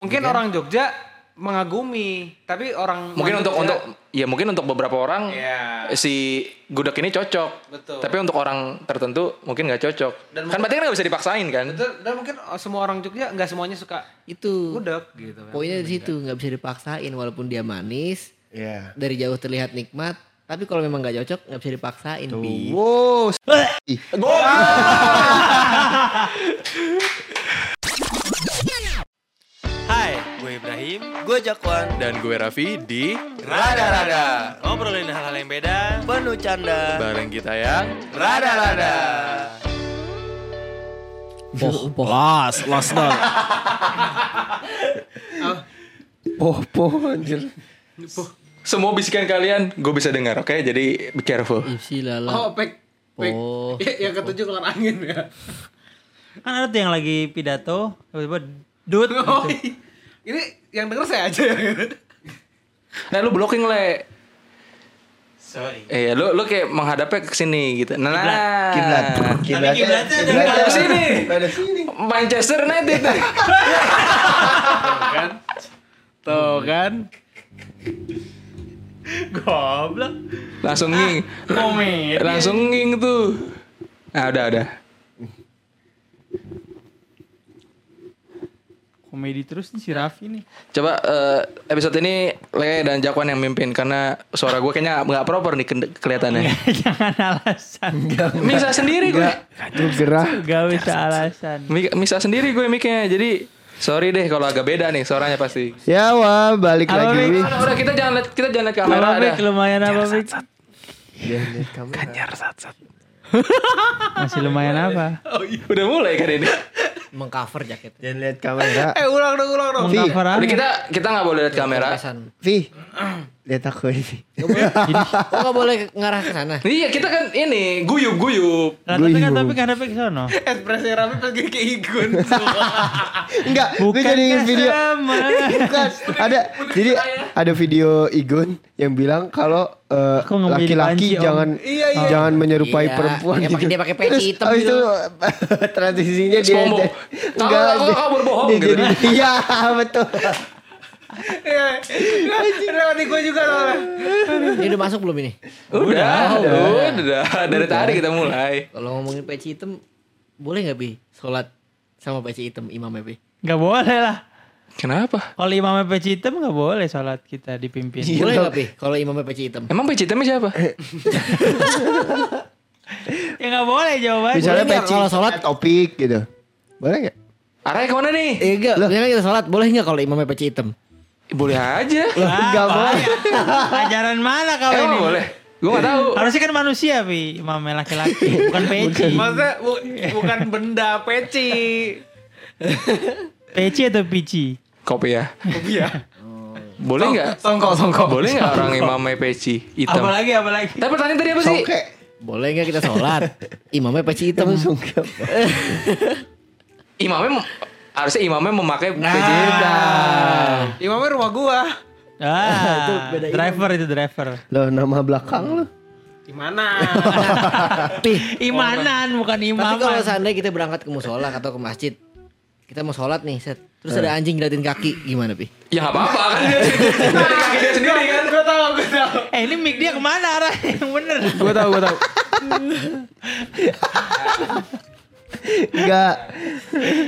Mungkin orang Jogja mengagumi, tapi orang Mungkin untuk Jogja- untuk ya mungkin untuk beberapa orang Iya. si gudeg ini cocok. Betul. Tapi untuk orang tertentu mungkin nggak cocok. Dan kan berarti kan nggak bisa dipaksain kan? Betul, dan mungkin semua orang Jogja nggak semuanya suka Itu gudeg gitu kan. poinnya di situ nggak bisa dipaksain walaupun dia manis Iya. dari jauh terlihat nikmat tapi kalau memang nggak cocok nggak bisa dipaksain Pi. Wow. Ih, Ibrahim. Gue Jakwan, Dan gue Raffi di Rada-rada. Ngobrolin hal-hal yang beda. penuh canda. bareng kita yang Rada-rada. poh poh Los, los dong. poh poh anjir. semua bisikan kalian gue bisa dengar, oke? Jadi be careful. isi lala Oh, pek pek. Oh. yang ketujuh keluar angin ya. Kan ada tuh yang lagi pidato, tiba-tiba dut. Oh, gitu. Ini yang denger saya aja ya. Nah lu blocking le. Sorry. Eh, lu lu kayak menghadapnya ke sini gitu. Nah, Kiblat. Kiblat. kiblatnya ada Kiblat di sini. Ada sini. Manchester United. kan? Tuh kan. Goblok. langsung nging. Komedi. Langsung nging tuh. Nah, udah udah. Komedi terus nih si Raffi nih. Coba eh, episode ini Le dan Jakwan yang mimpin karena suara gue kayaknya nggak proper nih ke- kelihatannya. Jangan alasan. Misa sendiri gue. Lu gerah. Gak bisa alasan. Mi- Misa sendiri gue miknya. Jadi sorry deh kalau agak beda nih suaranya pasti. Ya wah, balik Apa, lagi. Mik? Udah, udah kita jangan lihat kita jangan lihat kamera Apa ada. Bik? Lumayan apa lihat kamera. Kanyar sat sat. Masih lumayan apa? Udah mulai kan ini. Mengcover jaket Jangan lihat kamera. Eh ulang dong, ulang dong. Vi, Cover apa? Kita kita nggak boleh lihat kamera. Vi. Nggak boleh. oh nggak boleh ngarah ke sana Iya kita kan ini guyup guyup. Lah, tapi kan Guyub. tapi kan tapi ke sono. Espresso Raffi pergi ke Igun. Enggak, gue jadi video. Bukan, ada jadi ada video Igun yang bilang kalau menjadi laki-laki jangan Iya, iya. jangan menyerupai Iya, perempuan gitu. dia pakai peci Terus hitam abis gitu. itu transisinya dia enggak, kok dia- kabar bohong dia gitu. jadi- Iya, betul. Iya. Lewat di gue juga soalnya. ini udah masuk belum ini Udah, udah, udah, dari tadi kita mulai. kalau ngomongin peci hitam boleh nggak bi sholat sama peci hitam imamnya bi Gak boleh lah. Kenapa? Kalau imamnya peci hitam gak boleh sholat kita dipimpin. Iya, boleh bi kalau imamnya peci hitam Emang peci hitamnya siapa? ya gak boleh jawabannya. Misalnya nggak peci kalau sholat? topik gitu. Boleh nggak? Arahnya ke mana nih? eh enggak misalnya kita sholat boleh nggak kalau imamnya peci hitam Boleh aja. Enggak boleh. Ajaran mana kau Emang ini? boleh? Gue gak tahu. Harusnya kan manusia, Pi. Imamnya laki-laki, bukan peci. Maksudnya bu- bukan benda peci. Peci atau pici? Kopi ya. Iya. Boleh nggak? Songkok, songkok. Boleh nggak orang imamnya peci hitam? Apalagi, apalagi. Tapi pertanyaan tadi apa sih? Songke. boleh nggak kita sholat imamnya peci hitam? Imamnya mem- harusnya imamnya memakai Nah. hitam. Imamnya rumah gua. Ah, Itu beda driver itu driver. Loh, nama belakang lu. Gimana? Pi, Imanan bukan tapi kalau seandainya kita berangkat ke musola atau ke masjid kita mau sholat nih set terus ada anjing ngeliatin kaki gimana pi Ya nggak apa-apa kan dia kaki dia sendiri kan. Gue tahu, gue tahu. Eh ini mic dia ke mana arah yang bener? Gue tahu, gue tahu. Enggak.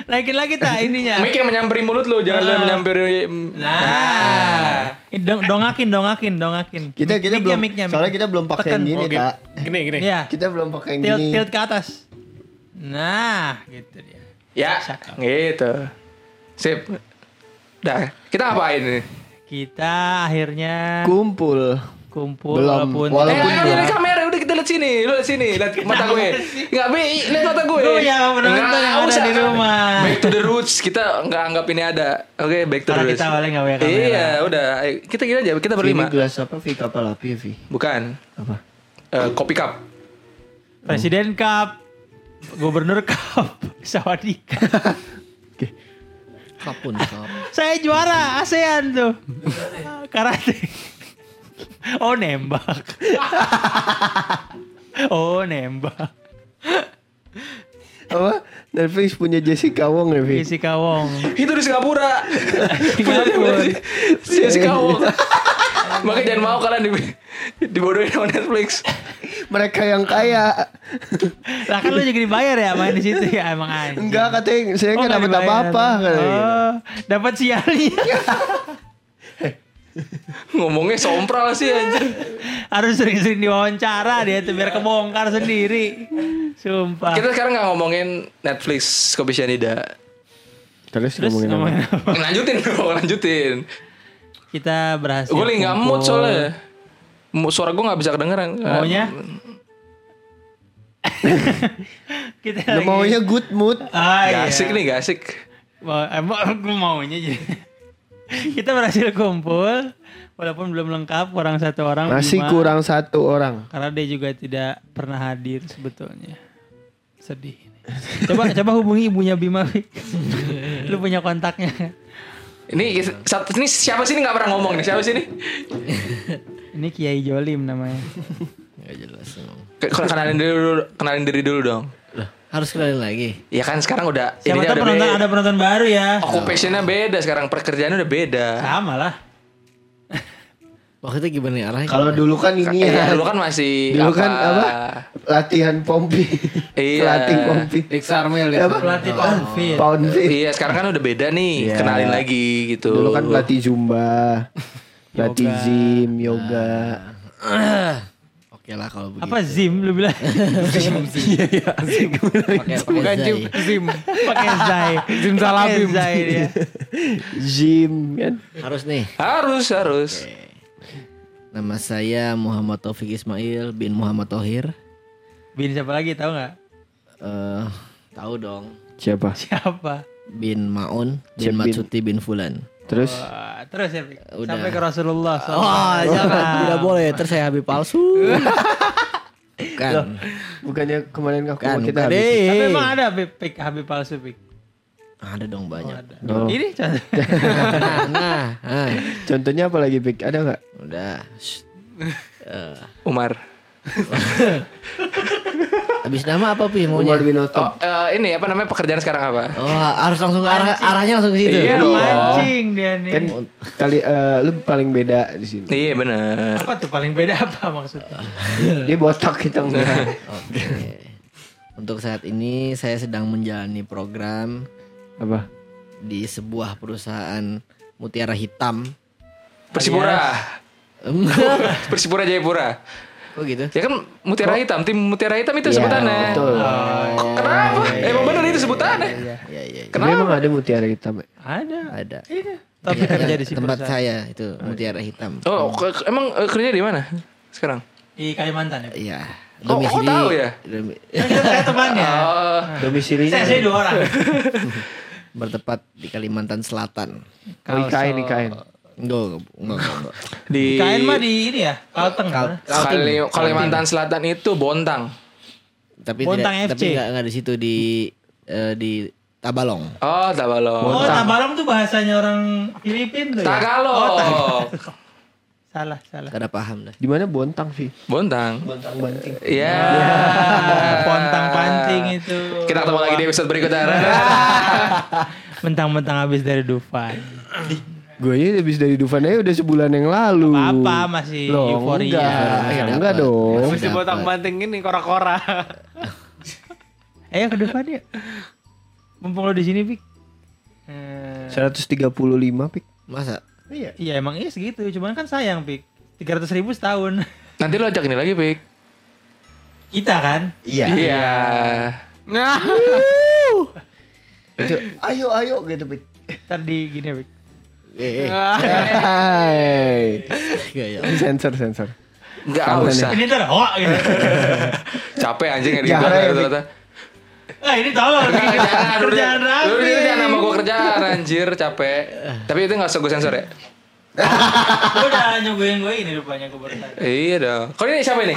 Naikin lagi tak ininya. Mic yang menyamperin mulut lu, jangan lu yang menyamperin. Nah, Dong, dongakin, dongakin, dongakin. Kita kita Mic-nya, belum soalnya kita belum pakai yang gini, Oke. Tak. Gini, gini. Iya, Kita belum pakai yang tilt, gini. tilt ke atas. Nah, gitu dia. Ya, Cakep. gitu. Sip. Dah, kita ngapain nih? Kita akhirnya Kumpul. kumpul Belum, walaupun walaupun Eh, kamera lihat sini, lu lihat sini, lihat mata gue. Enggak, Bi, lihat mata gue. Gue punya penonton yang ada di rumah. Back to the roots, kita nggak anggap ini ada. Oke, back to the roots. kita awalnya nggak punya kamera. Iya, udah. Kita gini aja, kita Ini berlima. gelas apa Vi kapal api ya Vi? Bukan. Apa? Eh, kopi cup. Presiden Cup, Gubernur Cup, Sawadika. kapun kap Saya juara ASEAN tuh. Karate. Oh nembak. Oh nembak. Apa? Netflix punya Jessica Wong ya, Vi? Jessica Wong. Itu di Singapura. Singapura. Jessica Wong. Makanya jangan mau kalian di, dibodohin sama Netflix. Mereka yang kaya. Lah kan lu juga dibayar ya main di situ ya emang aja. Enggak katanya saya nggak nggak dapat apa-apa. Oh, dapat sialnya. Ngomongnya sompral sih anjir. Harus sering-sering diwawancara dia tuh biar kebongkar sendiri. Sumpah. Kita sekarang nggak ngomongin Netflix Kopi Cyanida. Terus, Terus ngomongin apa? ngomongin apa? Lanjutin dong, lanjutin. Kita berhasil. Gue lagi nggak mood soalnya. Suara gue nggak bisa kedengeran. Maunya? kita Lu lagi- maunya good mood. Ah, Gak iya. asik nih, gak asik. Mau- Emang gue maunya jadi. kita berhasil kumpul walaupun belum lengkap orang satu orang Masih Bima. kurang satu orang. karena dia juga tidak pernah hadir sebetulnya. Sedih. Coba coba hubungi ibunya Bima. Lu punya kontaknya. Ini satu ini siapa sih ini nggak pernah ngomong nih? Siapa sih ini? Ini Kiai Jolim namanya. Gak jelas Kenalin diri dulu, kenalin diri dulu dong. Harus kenalin lagi. Ya kan sekarang udah Siapa tahu udah penonton beda. ada penonton baru ya. Occupationnya beda sekarang pekerjaannya udah beda. Sama lah. Waktu itu gimana nih arahnya? Kalau dulu kan ini Iya, ya. dulu kan masih Dulu kan apa? Latihan pompi. Iya. Pelatih pompi. Rick Sarmel ya. Apa? Pelatih Poundfield. Pound fit. Iya, sekarang kan udah beda nih. Iya. Kenalin lagi gitu. Dulu kan pelatih zumba. Pelatih gym, yoga. Oke lah kalau begitu. Apa Zim lu bilang? Pakai Bukan pakai Jim, zai. Zim. Pakai Zai. Zim Salabim. Pakai Zai dia. Gym kan. Harus nih. Harus, harus. Nama saya Muhammad Taufik Ismail bin Muhammad Tohir. Bin siapa lagi tahu nggak? Eh, tahu dong. Siapa? Siapa? Bin Maun bin Siap, Bin. Matsuti bin Fulan. Terus Wah, terus ya? Udah. Sampai ke Rasulullah. Oh, jangan tidak boleh. Terus saya Habib palsu. Bukan. bukannya kemarin aku Kan, kita bukan habis. deh. Tapi emang ada Pik, Pik Habib palsu, Pik? Ada dong banyak. Oh. Ini contoh. Nah, nah, nah. Contohnya apa lagi Pik? Ada nggak? Udah. Eh, Umar. habis nama apa pi maunya? Umar bin Khattab. Oh, eh, ini apa namanya pekerjaan sekarang apa? Oh, harus langsung ke arah, arahnya langsung ke situ. Iya. Mancing dia nih. Kan kali eh, lu paling beda di sini. Iya bener. Apa tuh paling beda apa maksudnya? Dia botak kita enggak. Oke. Untuk saat ini saya sedang menjalani program Apa? di sebuah perusahaan Mutiara Hitam. Persipura. Persipura Jayapura. Kok gitu? Ya kan Mutiara Hitam, tim Mutiara Hitam itu Iya, sebutannya. betul. Kenapa? Emang bener itu sebutannya. Iya, iya. iya. Tapi emang ada mutiara hitam. ya? Ada. Ada. Ini. Tapi kerja di Tempat saya itu Mutiara Hitam. Oh, emang eh, kerja di mana sekarang? Di Kalimantan ya. Iya. Kok- kok tahu ya? domi- kita kayak temannya. Oh, Domisilinya. Saya saya dua orang. bertepat di Kalimantan Selatan. Oh, IKN, IKN. Enggak, enggak, enggak, enggak. di Kain mah di ini ya, Kalteng. Kal- Kali- Kalimantan Selatan itu Bontang. Tapi Bontang tidak, FC. tapi enggak, enggak di situ di eh, di Tabalong. Oh, Tabalong. Oh, Tabalong tuh bahasanya orang Filipin tuh ya? Tagalog. Salah, salah. Kada paham dah. Di mana Bontang sih? Bontang. Bontang Banting. Iya. Pontang panting itu. Kita ketemu lagi di episode berikutnya. Mentang-mentang habis dari Dufan. Gue ini habis dari Dufan aja udah sebulan yang lalu. Apa masih Loh, euforia. enggak. Ya, enggak dong. Mesti botak banting ini kora-kora. Ayo ke Dufan yuk. Mumpung lo di sini, Pik. Eh, 135 pik. Masa? iya emang iya segitu, cuman kan sayang, Pik. 300 ribu setahun. Nanti lo ajak ini lagi, Pik. Kita kan? Iya. Iya. Nah, ayo ayo gitu pik. Ntar di gini, Pik. Eh, eh. Hai. Enggak ya. Sensor sensor. Enggak usah. Ini ntar hoa gitu. Capek anjing ya Pik. ternyata. Ah, ini tolong. Lu Kerjaan Lu rapi. udah jangan nama gue kerjaan anjir, capek. Tapi itu enggak usah gue sensor ya. Gue udah nyobain gue ini rupanya gue baru. Iya dong. Kalau ini siapa ini?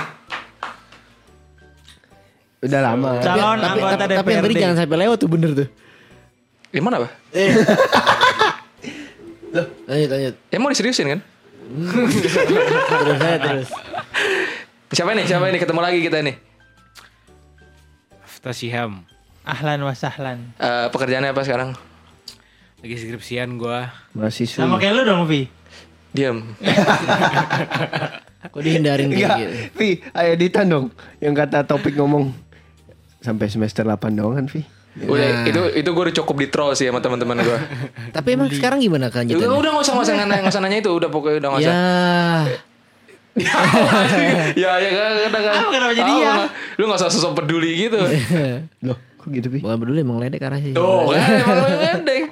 Udah lama. Calon tapi, anggota tapi, tapi yang tadi DPRD. jangan sampai lewat tuh bener tuh. Di mana, Pak? Lanjut lanjut. Ya mau diseriusin kan? Terus saya terus. Siapa ini? Siapa ini? Ketemu lagi kita nih. After Shiham. Ahlan wa sahlan. Eh, pekerjaannya apa sekarang? Lagi skripsian gua. Mahasiswa. Sama kayak lu dong, Vi. Diam. Kok dihindarin kayak gitu? Vi, ayo editan dong. Yang kata topik ngomong sampai semester 8 doang kan, Vi. Udah, itu itu gue udah cukup di troll sih sama teman-teman gue. Tapi emang sekarang gimana udah kelanjutannya? udah nggak usah nggak usah nanya nggak usah nanya itu udah pokoknya udah nggak usah. Ya, ya ya kan kan kan. Ah, kenapa jadi ya? Lu nggak usah sosok peduli gitu. Loh, kok gitu, Vi? bukan peduli emang ledek arahnya. Tuh kan emang lu ngedek.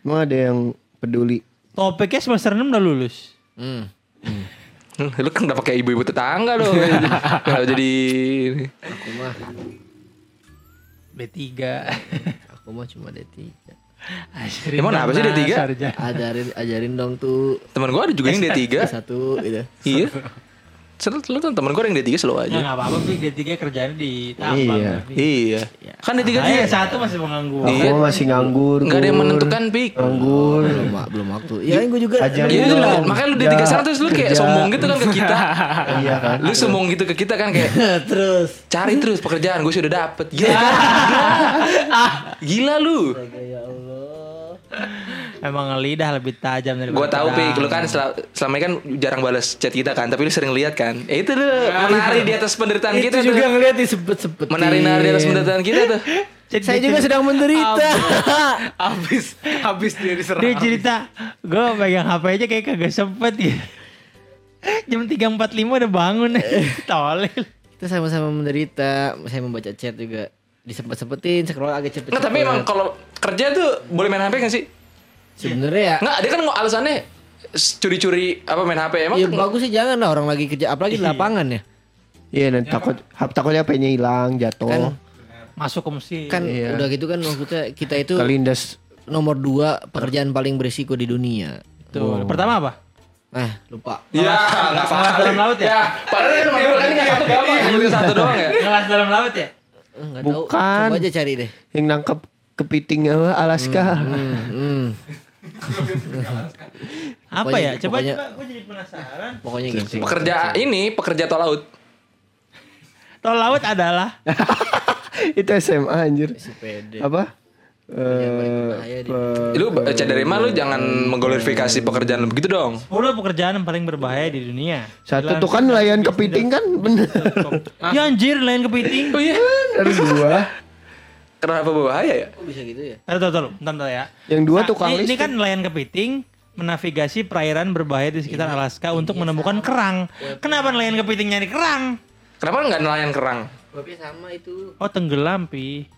Emang ada yang peduli. Topiknya semester 6 udah lulus. Hmm. Hmm, Lu kan udah pakai ibu-ibu tetangga dong. Kalau jadi Aku mah, B3. aku mah cuma D3. Ajarin Emang apa sih dong, D3? Nas, sarjana. Ajarin, ajarin dong tuh teman gue ada juga yang D3. satu gitu. Iya. Selalu lu kan temen gue yang D3 selalu Ya aja. nggak apa-apa, Vi. D3 kerjanya di tambang. Iya. Vi. Iya. Kan D3 Ayo, dia satu masih menganggur. Iya. Aku masih nganggur. nggak ada yang menentukan pik. Nganggur. Belum, belum waktu. Ya gue juga. Iya, makanya lu D3 sana terus lu kayak sombong gitu kan ke kita. Iya kan. Lu sombong gitu ke kita kan kayak Terus. cari terus pekerjaan gue sudah dapet. Gila. Gila, Gila lu. Ya Allah. Emang lidah lebih tajam dari Gue tahu pik lu kan sel- selama ini kan jarang balas chat kita kan, tapi lu sering lihat kan. Eh itu lu menari di atas penderitaan Itu kita juga tuh. ngeliat disebut-sebut. Menari-nari di atas penderitaan kita tuh. Saya juga sedang menderita. Habis habis dia diserang. Dia cerita, gue pegang HP aja kayak kagak sempet gitu. Jam 3.45 udah bangun. Tolel. Kita sama-sama menderita. Saya membaca chat juga. Disempet-sempetin, scroll agak cepet. Nggak, tapi emang kalau kerja tuh boleh main HP gak sih? Sebenarnya ya. Nggak, dia kan nggak alasannya curi-curi apa main HP emang Ya bagus sih jangan lah orang lagi kerja apalagi di lapangan ya. Iya, nanti takut hap takutnya HP-nya hilang, jatuh. Kan Masuk ke mesin. kan Iya. udah gitu kan maksudnya kita itu Kelindas. nomor dua pekerjaan paling berisiko di dunia. Tuh. Pertama apa? Ah, lupa. Ya, nggak Ngelas dalam laut ya? Ya, padahal kan nomor dua kan nggak satu gampang, nomor satu doang ya. Ngelas dalam laut ya? Eh, Nggak tahu. Bukan. Coba aja cari deh. Yang nangkep kepiting apa Alaska. Hmm, hmm. Apa Pokoknya- ya? Coba pokoknya- coba gue jadi penasaran. Pokoknya gitu. Pekerja ini pekerja tol laut. Tol laut adalah Itu SMA anjir. Si pede. Apa? Eh, pe- Lu cek dari mana lu jangan mengglorifikasi pekerjaan lu begitu dong. 10 pekerjaan yang paling berbahaya di dunia. Satu tuh kan nelayan kepiting kan bener. Ya anjir, lain kepiting. Oh iya. Dari dua. Kenapa berbahaya ya? Kok bisa gitu ya? Tahu tahu tahu, bentar bentar ya. Yang dua Nah, tukang ini, ini kan nelayan kepiting menavigasi perairan berbahaya di sekitar Alaska untuk menemukan kerang. Kenapa nelayan kepiting nyari kerang? Kenapa nggak nelayan kerang? Bapaknya sama itu. Oh tenggelam pi.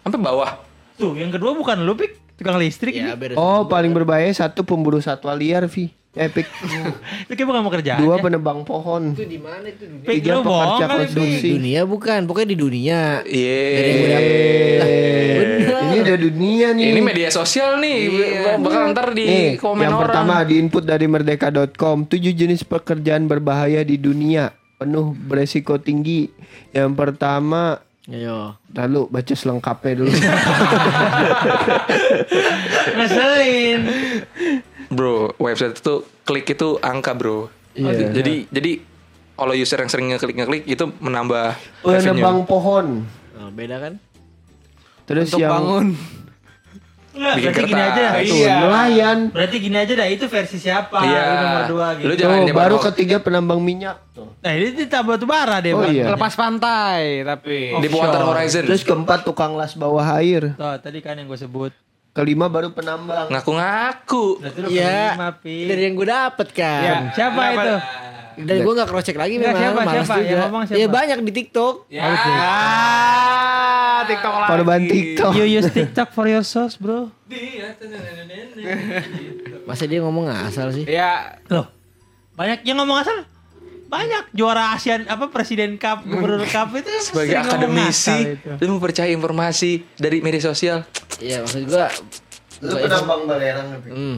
Sampai bawah. Tuh yang kedua bukan lu pik tukang listrik Ya ini. Oh, paling berbahaya satu pemburu satwa liar, Vi. Epic. Itu kayak bukan pekerjaan. Dua penebang pohon. Itu di mana itu dunia? Tiga lu pekerja Pik. konstruksi. Dunia bukan, pokoknya di dunia. Iya. Ini udah dunia nih. Ini media sosial nih. Bakal ntar di Nih, komen yang orang. pertama di input dari merdeka.com, tujuh jenis pekerjaan berbahaya di dunia, penuh beresiko tinggi. Yang pertama, Ayo. lalu baca selengkapnya dulu. Ngeselin. Bro, website itu klik itu angka, Bro. Iya. Jadi jadi kalau user yang sering ngeklik ngeklik itu menambah revenue. Penebang pohon. Oh, beda kan? Terus Untuk yang bangun. Enggak, Bikin berarti gini kertas. aja. tuh, Iya. nelayan. Berarti gini aja dah, itu versi siapa? Iya. Itu nomor dua gitu. Lu jangan nyebar baru ketiga penambang minyak. Tuh. Nah ini kita batu bara deh. Oh Bang. iya. Lepas pantai tapi. di Water Horizon. Terus keempat tukang las bawah air. Tuh, tadi kan yang gue sebut. Kelima baru penambang. Ngaku-ngaku. Iya. Dari yang gue dapet kan. Ya, siapa itu? Dan gue gak cross check lagi Nggak, memang. siapa, malas siapa? juga. Yang ngomong siapa? Ya banyak di TikTok. Ya. Ah, TikTok lagi. Korban TikTok. You use TikTok for your sauce, bro. Masa dia ngomong asal sih? Ya, Loh, banyak yang ngomong asal. Banyak juara ASEAN apa Presiden Cup, Gubernur Cup itu Sebagai akademisi, itu. lu mempercayai informasi dari media sosial. Iya maksud gue. Lu penambang balerang. Hmm.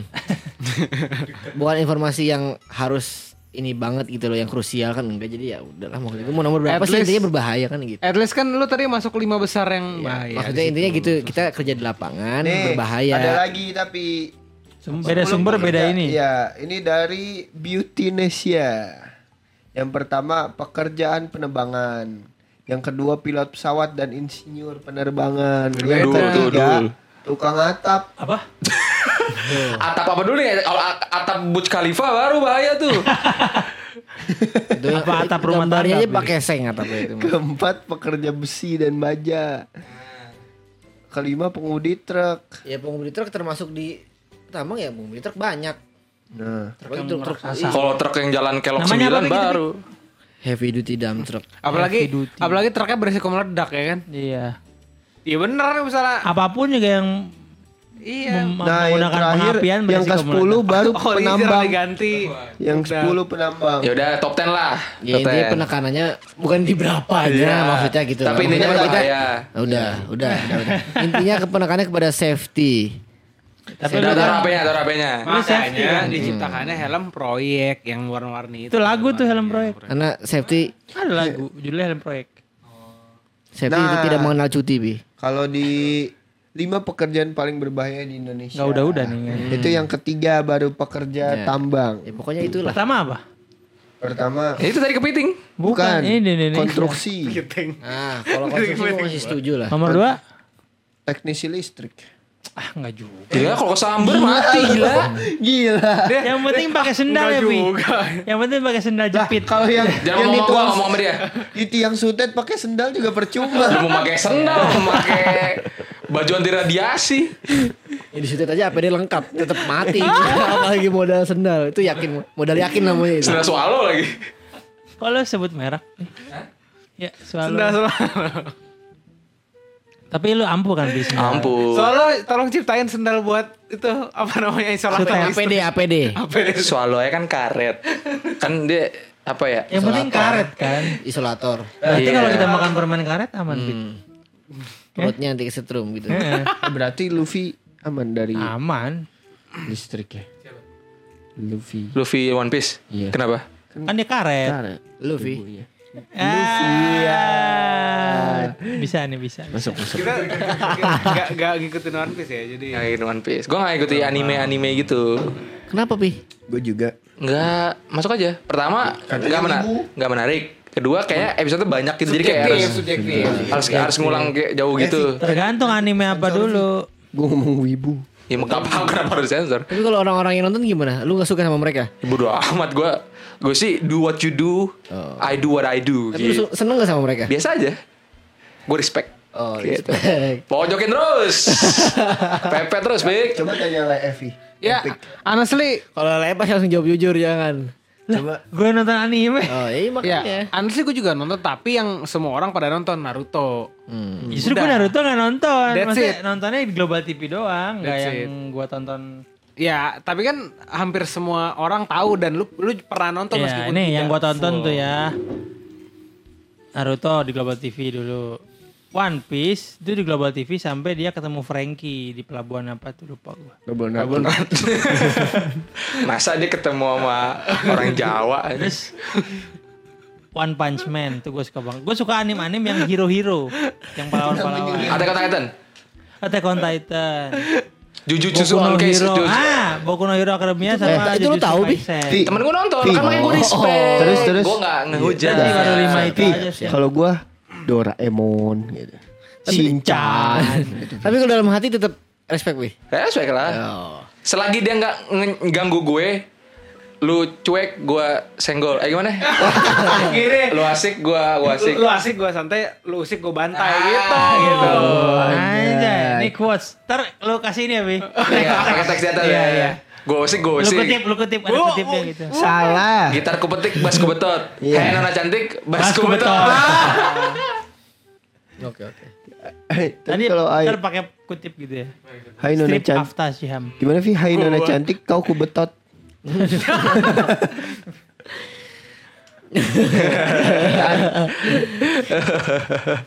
Bukan informasi yang harus ini banget gitu loh yang krusial kan enggak jadi ya udahlah maksud gue mau nomor berapa At sih least- intinya berbahaya kan gitu. at least kan lu tadi masuk lima besar yang bahaya. Maksudnya intinya gitu kita kerja di lapangan Nih, berbahaya. Ada lagi tapi Sum- beda sumber beda ini. Iya, ini dari Beautynesia. Yang pertama pekerjaan penebangan. Yang kedua pilot pesawat dan insinyur penerbangan. Dul, Yang ketiga tukang atap. Apa? Atap apa dulu nih? Kalau atap Burj Khalifa baru bahaya tuh. Apa atap rumah tangga, aja pakai seng atapnya itu. Keempat pekerja besi dan baja. Kelima pengemudi truk. Ya pengemudi truk termasuk di tambang ya pengemudi truk banyak. Nah, Kalau truk yang jalan kelok Namanya apa 9 lagi tadi? baru. heavy duty dump truck. Apalagi apalagi truknya beresiko meledak ya kan? Iya. Iya bener misalnya. Apa pun juga yang Iya. mem- nah yang menggunakan terakhir pengapian yang ke beresiko 10 meledak. baru Oh, penambang. diganti. Yang Udah. 10 penambang. Ya udah top 10 lah. Ya Top intinya 10. penekanannya bukan di berapa aja Iya. maksudnya gitu. Tapi intinya kita- berbahaya. Ah, Udah, udah, udah, udah. Intinya kepenekannya kepada safety. Tapi Ada kan- HP-nya, ada HP-nya. Lu safety Makanya kan? diciptakannya helm proyek yang warna-warni itu. Itu lagu tuh helm proyek. Karena safety Ada lagu judulnya helm proyek. safety itu Nah. tidak mengenal cuti, Bi. Kalau di lima pekerjaan paling berbahaya di Indonesia. Enggak udah-udah nih. kan. Itu yang ketiga baru pekerja Ya. tambang. Ya pokoknya itulah. Pertama apa? Pertama Ya, itu tadi kepiting. bukan, ini di Indonesia. konstruksi, Nah, kalau konstruksi masih setuju lah. Nomor dua? teknisi listrik. Ah enggak juga. Gila kalau kesamber mati gila. Gila. Yang penting pakai sendal ya, Bi. Yang penting pakai sendal jepit. Kalau yang Jangan yang ngomong itu ngomong sama dia. di tiang sutet pakai sendal juga percuma. Lu mau pakai sendal, mau pakai baju anti radiasi. Ya di situ aja APD lengkap, tetap mati. Apalagi modal sendal. Itu yakin, modal yakin namanya itu. Sendal swallow lagi. Kalau sebut merek. Ya, selalu. Sudah selalu. Tapi lu ampuh kan bisa. Ampun. Soalnya tolong ciptain sendal buat itu apa namanya isolator APD, APD. Swallow kan karet. Kan dia apa ya? Yang penting karet kan. Isolator. Berarti Iya. kalau kita makan permen karet aman, Bi. Perutnya nanti kesetrum gitu. Heeh. Berarti Luffy aman dari Aman. listrik ya. Luffy. Luffy One Piece. Iya. Kenapa? Kan dia karet. Karet. Luffy. Ibunya. Ah, Bisa nih, bisa. Masuk masuk. Kita gak, gak ngikutin One Piece ya jadi Ngikutin One Piece. Gue gak ikuti anime-anime gitu. Kenapa, Pi? Gue juga. Nggak masuk aja. Pertama nggak menarik, nggak menarik. Kedua kayak episode banyak gitu jadi kayak harus harus harus ngulang kayak jauh gitu. Tergantung anime apa dulu. Gue ngomong wibu. Ya nggak paham kenapa harus sensor. Tapi kalau orang-orang yang nonton gimana? Lu gak suka sama mereka? Ya, Bodo amat gue. Gue sih do what you do, I do what I do. Tapi lu Gitu. seneng gak sama mereka? Biasa aja. Gue respect. Oh, Gitu. respect. Pojokin terus. Pepet terus, Bik. Coba tanya lah Evi. Ya honestly Kalau lepas langsung jawab jujur jangan. Coba Gue nonton anime. Oh, iya Ya makanya. honestly gue juga nonton Tapi yang semua orang pada nonton Naruto Hmm. Justru gue Naruto gak nonton. That's Maksudnya it. nontonnya di Global TV doang, gak That's yang gue tonton. Ya tapi kan hampir semua orang tahu Dan lu lu pernah nonton Ya, meskipun ini tidak yang gue tonton full. tuh ya. Naruto di Global TV dulu. One Piece itu di Global TV sampai dia ketemu Frankie di pelabuhan apa tuh lupa gue. double double. Masa dia ketemu sama orang Jawa. Terus One Punch Man tuh gue suka banget. Gue suka anime-anime yang hero-hero, yang pahlawan-pahlawan. Ada kata Titan. Attack on Titan. Jujutsu Boku no. Hero. Jujutsu- Ah, Boku no Hero Academia sama Eh, itu lu Jujutsu tahu, Bi? Temen gue nonton, kan makanya gue respect. Terus, terus. Gue gak ngehujat. Jadi baru lima itu Pi, aja sih. kalau gue Doraemon gitu. Shinchan. Tapi kalau dalam hati tetap respect, Wi. Respect lah. Oh. Selagi dia gak nge- ganggu gue, lu cuek, gue senggol. Eh gimana? Gini lu asik, gue gue asik. Lu asik gue santai Lu usik gue bantai Ah, gitu gitu. Anjay, ini quotes. Ntar lu kasih ini ya, Bi. Iya, pakai teks di atas Iya, ya. iya. Gue asik, gue Lu asik. kutip, lu kutip, ada kutipnya gitu. Salah. Gitar ku petik, bass ku betot. Iya. Hai nona cantik, bass Bass ku betot. betot. Oke, oke. Tadi kalau ntar pakai kutip gitu ya. Hai Nona cantik. Gimana Vi? Hai Nona cantik, kau ku betot.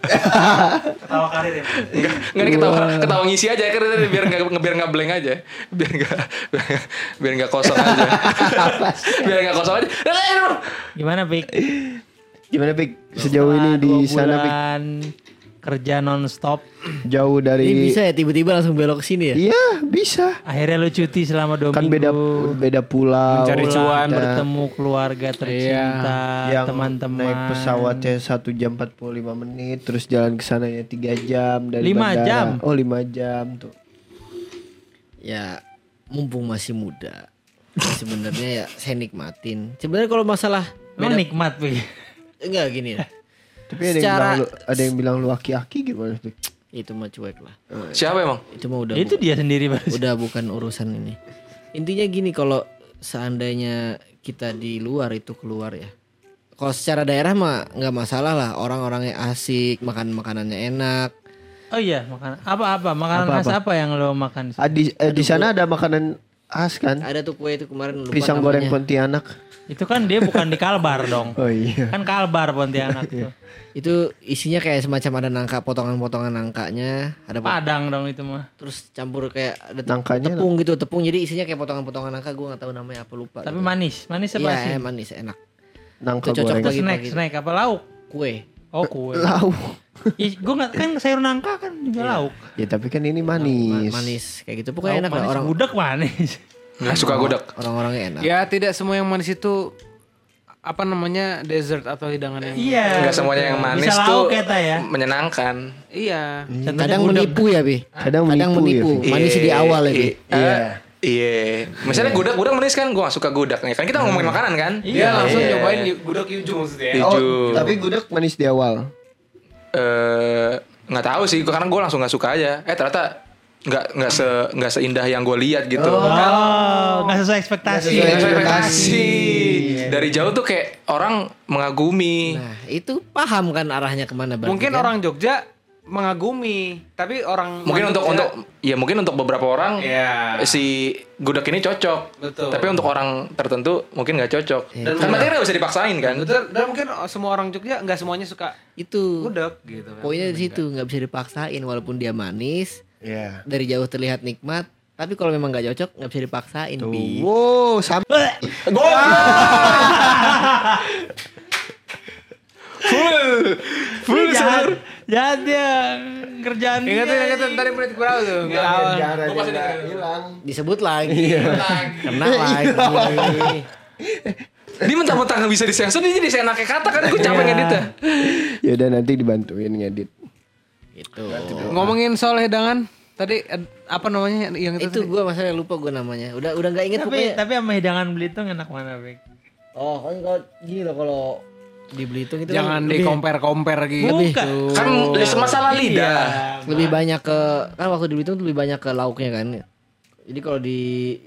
Ketawa karir ya. Enggak, enggak ini ketawa, ketawa ngisi aja kan biar enggak biar enggak blank aja. Biar enggak biar enggak kosong aja. biar enggak kosong aja. Gimana, Pik? Gimana Pik? Sejauh ini di sana Pik? Kerja nonstop. Jauh Ini dari bisa ya tiba-tiba langsung belok ke sini ya? Iya, bisa. Akhirnya lu cuti selama dua Kan minggu. beda beda pulau. Mencari cuan. bertemu keluarga tercinta, yang teman-teman. naik pesawatnya satu jam 45 menit terus jalan ke sana ya 3 jam dari Lima bandara. jam? Oh 5 jam tuh. Ya mumpung masih muda. Sebenarnya ya saya nikmatin. Sebenarnya kalau masalah Emang nikmat, Pi. enggak gini ya. Tapi ada yang Secara- bilang lu, ada yang bilang lu aki-aki gimana tuh? Itu mah cuek lah. Siapa emang? Itu mah udah Itu dia sendiri, Bang. udah bukan urusan ini. Intinya gini kalau seandainya kita di luar itu keluar ya. Kalau secara daerah mah nggak masalah lah. Orang-orangnya asik, makan makanannya enak. Oh iya, makanan apa-apa? Makanan khas apa yang lo makan? Ah, di, eh, di sana ada makanan khas kan? Ada tuh kue itu kemarin lupa Pisang namanya. goreng Pontianak. Itu kan dia bukan di Kalbar dong. Oh iya. Kan Kalbar Pontianak tuh. Itu isinya kayak semacam ada nangka potongan-potongan nangkanya, ada Padang dong itu mah. terus campur kayak ada Nangkanya tepung gitu, tepung jadi isinya kayak potongan-potongan nangka gue nggak tahu namanya apa lupa. Tapi gitu. manis, manis apa Iya, sih? eh, manis enak. Nangka Itu cocok goreng. Pagi-pagi. snack, snack apa lauk? Kue. Oh kue. Lauk. Ih, gue nggak kan sayur nangka kan juga lauk. Ya tapi kan ini Ma- manis. manis kayak gitu. Pokoknya Lauk enak lah manis, orang Budak manis. Nggak suka gudeg. orang-orangnya enak. Ya tidak semua yang manis itu apa namanya dessert atau hidangan yang Iya. Nggak semuanya yang manis Bisa tuh lauk kita ya. menyenangkan. Iya. Contohnya Kadang menipu ya, Bi. Kadang Kadang menipu menipu. ya. Manis di awal ya, Bi. i- Iya. Iya. Misalnya gudeg, gudeg manis kan, gue gak suka gudeg nih. Kan kita ngomongin makanan kan? Langsung Iya. nyobain di- gudeg Yuju maksudnya. Yuju. Oh, tapi gudeg manis di awal. Eh, nggak tahu sih, karena gue langsung nggak suka aja. Eh ternyata nggak nggak se nggak seindah yang gue lihat gitu. Oh, nggak sesuai ekspektasi. Iya, ekspektasi. Dari jauh tuh kayak orang mengagumi. Nah, itu paham kan arahnya ke mana berarti Mungkin kan? orang Jogja mengagumi, tapi orang mungkin untuk Jogja- untuk ya mungkin untuk beberapa orang Iya. si gudeg ini cocok. Betul. Tapi untuk orang tertentu mungkin nggak cocok. Iya. Dan kan berarti nggak bisa dipaksain kan? Betul, dan mungkin semua orang Jogja nggak semuanya suka itu gudeg gitu. kan. poinnya di situ nggak bisa dipaksain walaupun dia manis Iya. dari jauh terlihat nikmat tapi kalau memang nggak cocok nggak bisa dipaksain Bi. Wow, sama Full, full Jahat, sir. jahat dia kerjaan Ingat tuh, dia. ingat tuh tadi menit berapa tuh? Tahu. hilang. disebut lagi kena lagi Dia mentang-mentang nggak bisa disensor, dia jadi seenaknya kata kan gue capek Iya. ngeditnya. Ya udah nanti dibantuin ngedit. Itu Ngomongin soal hidangan, tadi ad- apa namanya yang itu? itu gue masalah lupa gue namanya udah udah nggak inget Tapi pokoknya tapi sama hidangan Belitung enak mana, Bek? oh kan kalau gini loh kalau di Belitung itu Jangan kan di compare compare gitu. Bukan. Kan masalah lidah. lebih banyak ke kan waktu di Belitung tuh lebih banyak ke lauknya kan jadi kalau di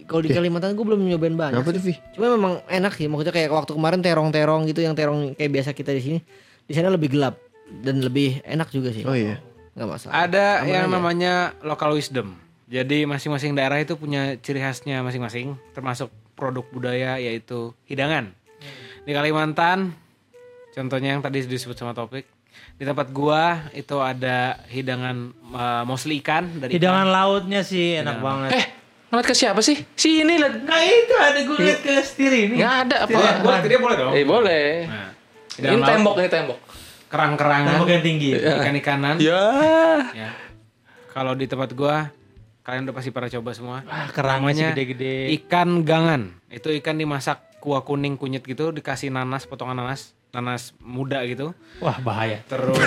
kalau di Kalimantan gue belum nyobain banyak Kenapa tuh, Vi? cuma memang enak sih maksudnya kayak waktu kemarin terong-terong gitu yang terong kayak biasa kita di sini di sana lebih gelap dan lebih enak juga sih Oh iya. Nggak masalah Ada yang namanya local wisdom. Jadi masing-masing daerah itu punya ciri khasnya masing-masing, termasuk produk budaya yaitu hidangan. Di Kalimantan, contohnya yang tadi disebut sama topik, di tempat gua itu ada hidangan uh, mostly ikan dari Hidangan lautnya sih enak banget. Eh, ngeliat ke siapa sih? Si ini liat. Nah itu ada gue liat ke setir ini. Nggak ada apa? Dia boleh, dong. Eh boleh. Nah, Ini hidangan tembok, ini tembok. Kerang-kerangan, Tembok yang tinggi. ikan-ikanan. Ya. Ya. Kalau di tempat gua, kalian udah pasti pernah coba semua. Wah, kerangnya gede-gede. Ikan gangan. Itu ikan dimasak kuah kuning kunyit gitu, dikasih nanas, potongan nanas, nanas muda gitu. Wah bahaya. Terus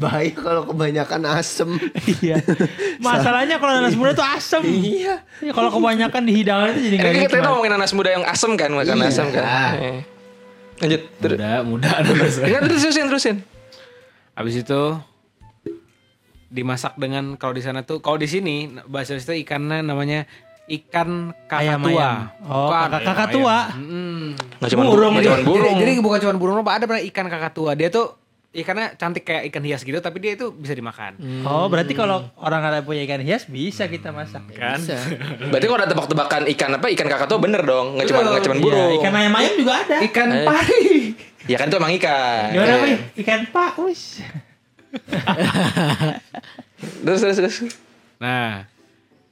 Bahaya kalau kebanyakan asem. Iya. Masalahnya kalau nanas muda tuh asem. Iya. Kalau kebanyakan di hidangan itu jadi nggak kita ngomongin nanas muda yang asem kan, makan asem kan. Eh. Lanjut. Terus. muda, muda terus terusin, terusin. Habis itu dimasak dengan kalau di sana tuh, kalau di sini bahasa itu ikannya namanya ikan Ayam, kakak tua. ayam. Oh, kakak- ayam, kakak ayam. tua. Mm-mm. Nggak cuma Burung cuma burung. Jadi, jadi bukan cuma burung apa ada benar ikan kakak tua. Dia tuh ikannya cantik kayak ikan hias gitu, tapi dia itu bisa dimakan. Oh berarti kalau orang ada punya ikan hias bisa kita masak. Kan? bisa Berarti kalau ada tebak-tebakan ikan apa, ikan kakak tuh bener dong, nggak cuma nggak cuma Iya, burung. ikan ayam ayam juga ada. Ikan Eh. pari. Ya kan itu emang ikan. Gimana Eh. Pi? Ikan paus. Terus terus terus. Nah,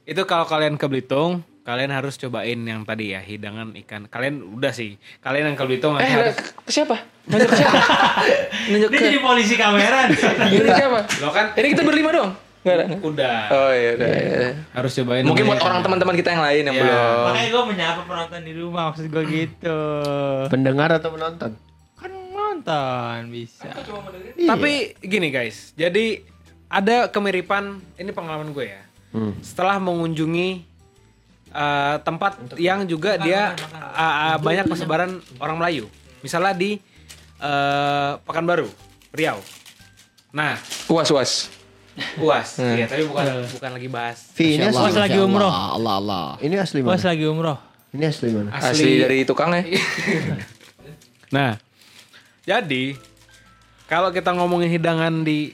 itu kalau kalian ke Belitung, kalian harus cobain yang tadi ya hidangan ikan. Kalian udah sih. Kalian yang kalau itu Eh, harus ke siapa? Nunjuk ke siapa? Nunjuk ke jadi polisi kamera. Nunjuk siapa? lo kan Ini kita berlima doang. Enggak ada. udah Oh iya udah. iya. harus cobain. Mungkin buat orang teman-teman kita yang lain yang Iya. belum. Makanya gue menyapa penonton di rumah maksud gue gitu. Pendengar atau penonton? Kan nonton bisa. Tapi gini guys, jadi ada kemiripan ini pengalaman gue ya. Hmm. Setelah mengunjungi uh, tempat yang juga dia uh, uh, banyak persebaran orang Melayu, misalnya di uh, Pekanbaru, Riau. Nah, Uas uas. UAS, iya tapi bukan bukan lagi bahas ini asli, Pas lagi umroh. Allah, Allah ini asli mana? lagi umroh. Ini asli mana? Asli dari tukangnya. Nah, jadi kalau kita ngomongin hidangan di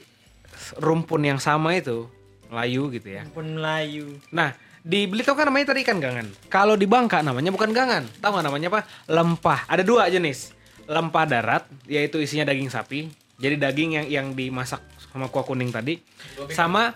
rumpun yang sama itu, Melayu gitu ya. Pun Melayu. Nah, di Belitung kan namanya tadi ikan gangan. Kalau di Bangka namanya bukan gangan. Tahu nggak namanya apa? Lempah. Ada dua jenis. Lempah darat, yaitu isinya daging sapi. Jadi daging yang yang dimasak sama kuah kuning tadi. Sama